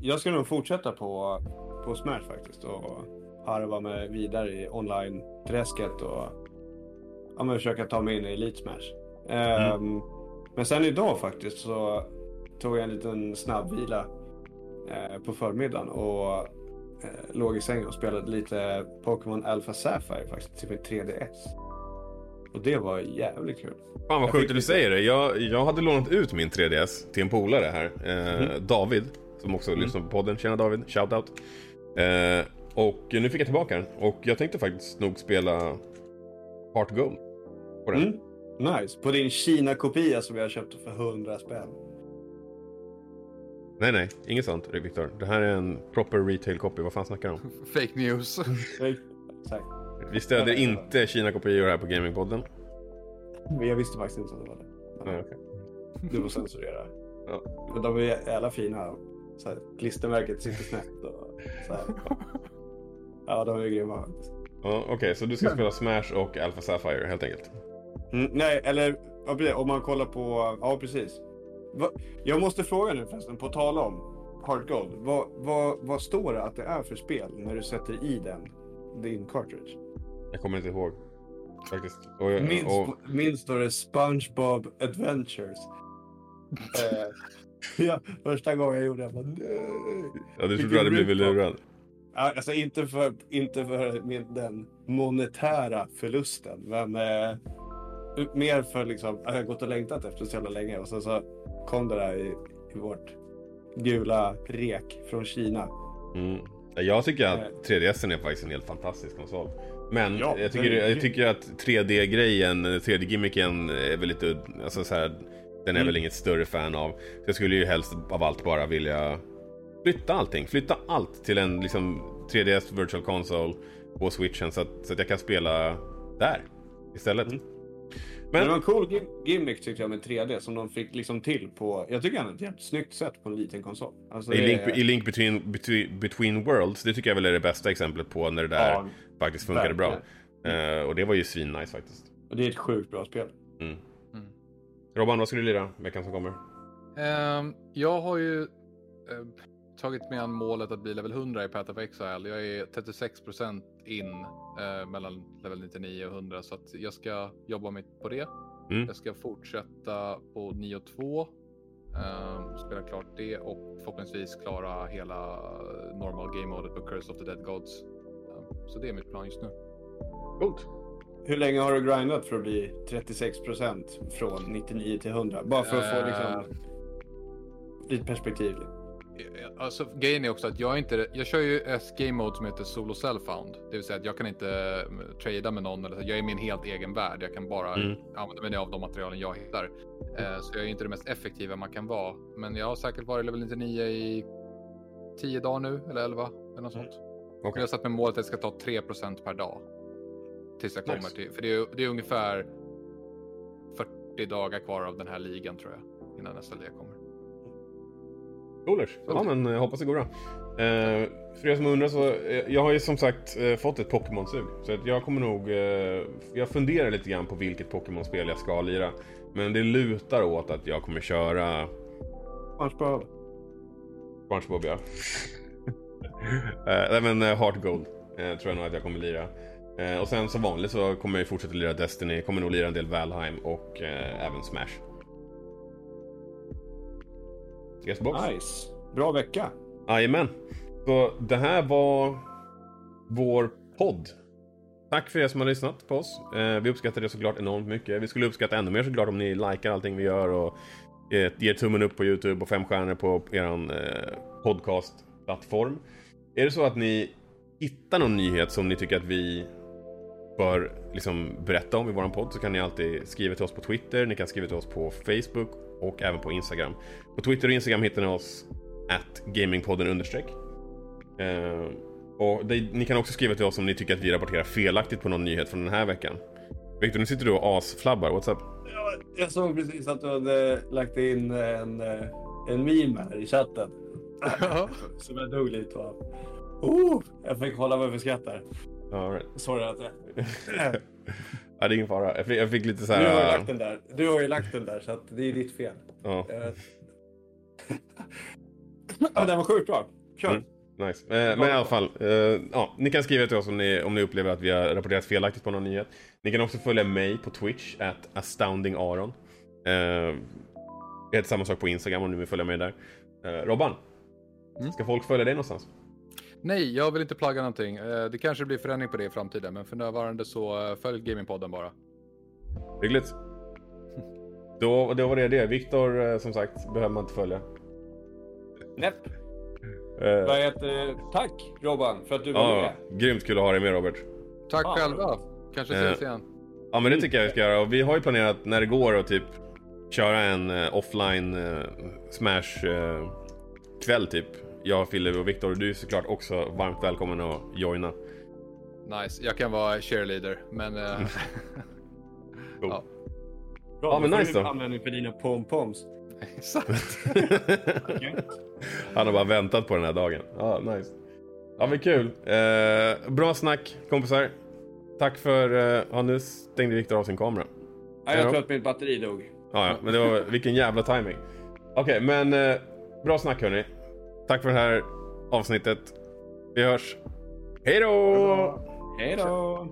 jag ska nog fortsätta på, på Smash faktiskt och harva mig vidare i online-träsket och ja, men försöka ta mig in i Elite Smash. Ehm, Mm. Men sen idag faktiskt så tog jag en liten snabbvila eh, på förmiddagen och eh, låg i sängen och spelade lite Pokémon Alpha Sapphire faktiskt till min 3DS. Och det var jävligt kul. Fan vad sjukt att du säger det. Jag, jag hade lånat ut min 3DS till en polare här. Eh, David, som också lyssnar på podden. Tjena David, shoutout. Eh, och nu fick jag tillbaka den. Och jag tänkte faktiskt nog spela Heart Gold på den. Mm. Nice. På din Kina-kopia som jag köpte för 100 spänn. Nej, nej, inget sånt Viktor. Det här är en proper retail copy. Vad fan snackar du om? Fake news. Vi stödjer inte Kina-kopior här på Gamingpodden. Men jag visste faktiskt inte att det var det. Nej, okej. Du får censurera. Ja. Men de är jävla fina. Så här, klistermärket sitter snett och så här. Ja, de är grymma faktiskt. Ja, Okej, så du ska spela Smash och Alpha Sapphire helt enkelt? Mm, nej, eller ja, om man kollar på... Ja, precis. Va, jag måste fråga nu förresten, på tal om Heart Gold. Vad, vad, vad står det att det är för spel när du sätter i den, din cartridge? Jag kommer inte ihåg. Faktiskt. Och, Minst, och, minst står det SpongeBob Adventures. eh, ja, första gången jag gjorde det, jag bara nej. ja, du trodde du hade blivit lurad? Alltså inte för, inte för den monetära förlusten, men eh, mer för liksom, att jag har gått och längtat efter så jävla länge och sen så kom det där i, i vårt gula rek från Kina. Mm. Jag tycker att 3DS är faktiskt en helt fantastisk konsol. Men Ja, jag, tycker, jag tycker att 3D-grejen, 3D-gimmicken är väl lite alltså så här, Den är Mm. väl inget större fan av. Så jag skulle ju helst av allt bara vilja flytta allting. Flytta allt till en liksom 3DS virtual console på switchen så att, så att jag kan spela där istället. Mm. Men, det var en cool gim- gimmick tyckte jag med 3D som de fick liksom till på, jag tycker han är ett jävligt snyggt sätt på en liten konsol. Alltså, i, det Link, är- I Link between, between, between Worlds, det tycker jag väl är det bästa exemplet på när det där Ja, faktiskt funkade bra. Eh, och det var ju svinnice faktiskt. och det är ett sjukt bra spel. Mm. Mm. Robban, vad ska du lira veckan som kommer? Ehm, jag har ju eh, tagit mig an målet att bli level 100 i Path of Exile. Jag är 36% in eh, mellan level 99 och 100 så att jag ska jobba mig på det. Mm. Jag ska fortsätta på 9 och 2. ehm, spela klart det och förhoppningsvis klara hela normal game modet på Curse of the Dead Gods. Ehm, så det är mitt plan just nu. Coolt. Hur länge har du grindat för att bli 36% från 99 till 100? Bara för att få Eh. liksom lite perspektiv. Alltså, grejen är också att jag inte, jag kör ju game mode som heter Solo Self-Found. Det vill säga att jag kan inte eh, trada med någon. Eller, så. jag är min helt egen värld. Jag kan bara Mm. använda mig av de materialen jag hittar. Eh, så jag är inte det mest effektiva man kan vara. Men jag har säkert varit level 99 i 10 dagar nu, eller 11. Eller något Mm. sånt. Okej. Jag har satt mig målet att det ska ta 3% per dag. Tills jag kommer Nice. till, för det är, det är ungefär 40 dagar kvar av den här ligan tror jag. Innan nästa liga kommer. Coolers. Ja, men eh, hoppas det går bra. Eh, för er som undrar så, eh, jag har ju som sagt eh, fått ett Pokémon-sug. Så att jag kommer nog, eh, jag funderar lite grann på vilket Pokémon-spel jag ska lira. Men det lutar åt att jag kommer köra SpongeBob. SpongeBob ja. Eh, men Heart Gold eh, tror jag nog att jag kommer lira. Och sen som vanligt så kommer jag fortsätta lira Destiny, kommer nog lira en del Valheim och även Smash. Yes box. Nice. Bra vecka. Jajamän. Så det här var vår podd. Tack för er som har lyssnat på oss. Eh, vi uppskattar det såklart enormt mycket. Vi skulle uppskatta ännu mer såklart om ni likar allting vi gör och eh, ger tummen upp på YouTube och fem stjärnor på er eh, podcastplattform. Är det så att ni hittar någon nyhet som ni tycker att vi bör liksom berätta om i våran podd så kan ni alltid skriva till oss på Twitter, ni kan skriva till oss på Facebook och även på Instagram. På Twitter och Instagram hittar ni oss at gamingpodden understreck. Eh, och det, ni kan också skriva till oss om ni tycker att vi rapporterar felaktigt på någon nyhet från den här veckan. Victor, nu sitter du och asflabbar. What's up? Ja, Jag såg precis att du hade lagt in en, eh, en meme här i chatten. Som jag dog lite av. Oh, jag fick hålla mig för skratt där. All right. Sorry att jag... ja, det är ingen fara. Jag fick, jag fick lite så Du har ju här... lagt den där. Du har ju lagt den där så att det är ditt fel. Ja, Eh. ja, den var sjukt bra. Kör. Mm. nice. Eh, men i alla fall, eh, ja, ni kan skriva till oss om ni, om ni upplever att vi har rapporterat felaktigt på någon nyhet. Ni kan också följa mig på Twitch, at astoundingaron. Eh, jag heter samma sak på Instagram om ni vill följa mig där. Eh, Robban, Mm. ska folk följa dig någonstans? Nej, jag vill inte plagga någonting. Eh, Det kanske blir förändring på det i framtiden, men för närvarande så eh, följ Gamingpodden bara. Hyggligt. Då, då var det det. Viktor, eh, som sagt, behöver man inte följa. Näpp. Vad heter Tack Robban för att du var ja, med. grymt kul att ha dig med Robert. Tack Ja. själva. Kanske ses igen. Ja men det tycker jag vi ska göra och vi har ju planerat när det går att typ köra en eh, offline eh, smash kväll typ. Jag, Fille och Viktor, du är såklart också varmt välkommen att joina. Nice. Jag kan vara cheerleader, men... eh, Cool. ja, Bra, Ja, men får nice du då. användning för dina pompoms. exakt. Han har bara väntat på den här dagen. Ja, nice. Ja men kul. Eh, bra snack kompisar. Tack för... Eh, ja nu stängde Viktor av sin kamera. Ja, jag Ja. tror att mitt batteri dog. Ja, ja, men det var vilken jävla timing. Okej, men eh, bra snack hörni. Tack för det här avsnittet. Vi hörs. Hej då! Hej då!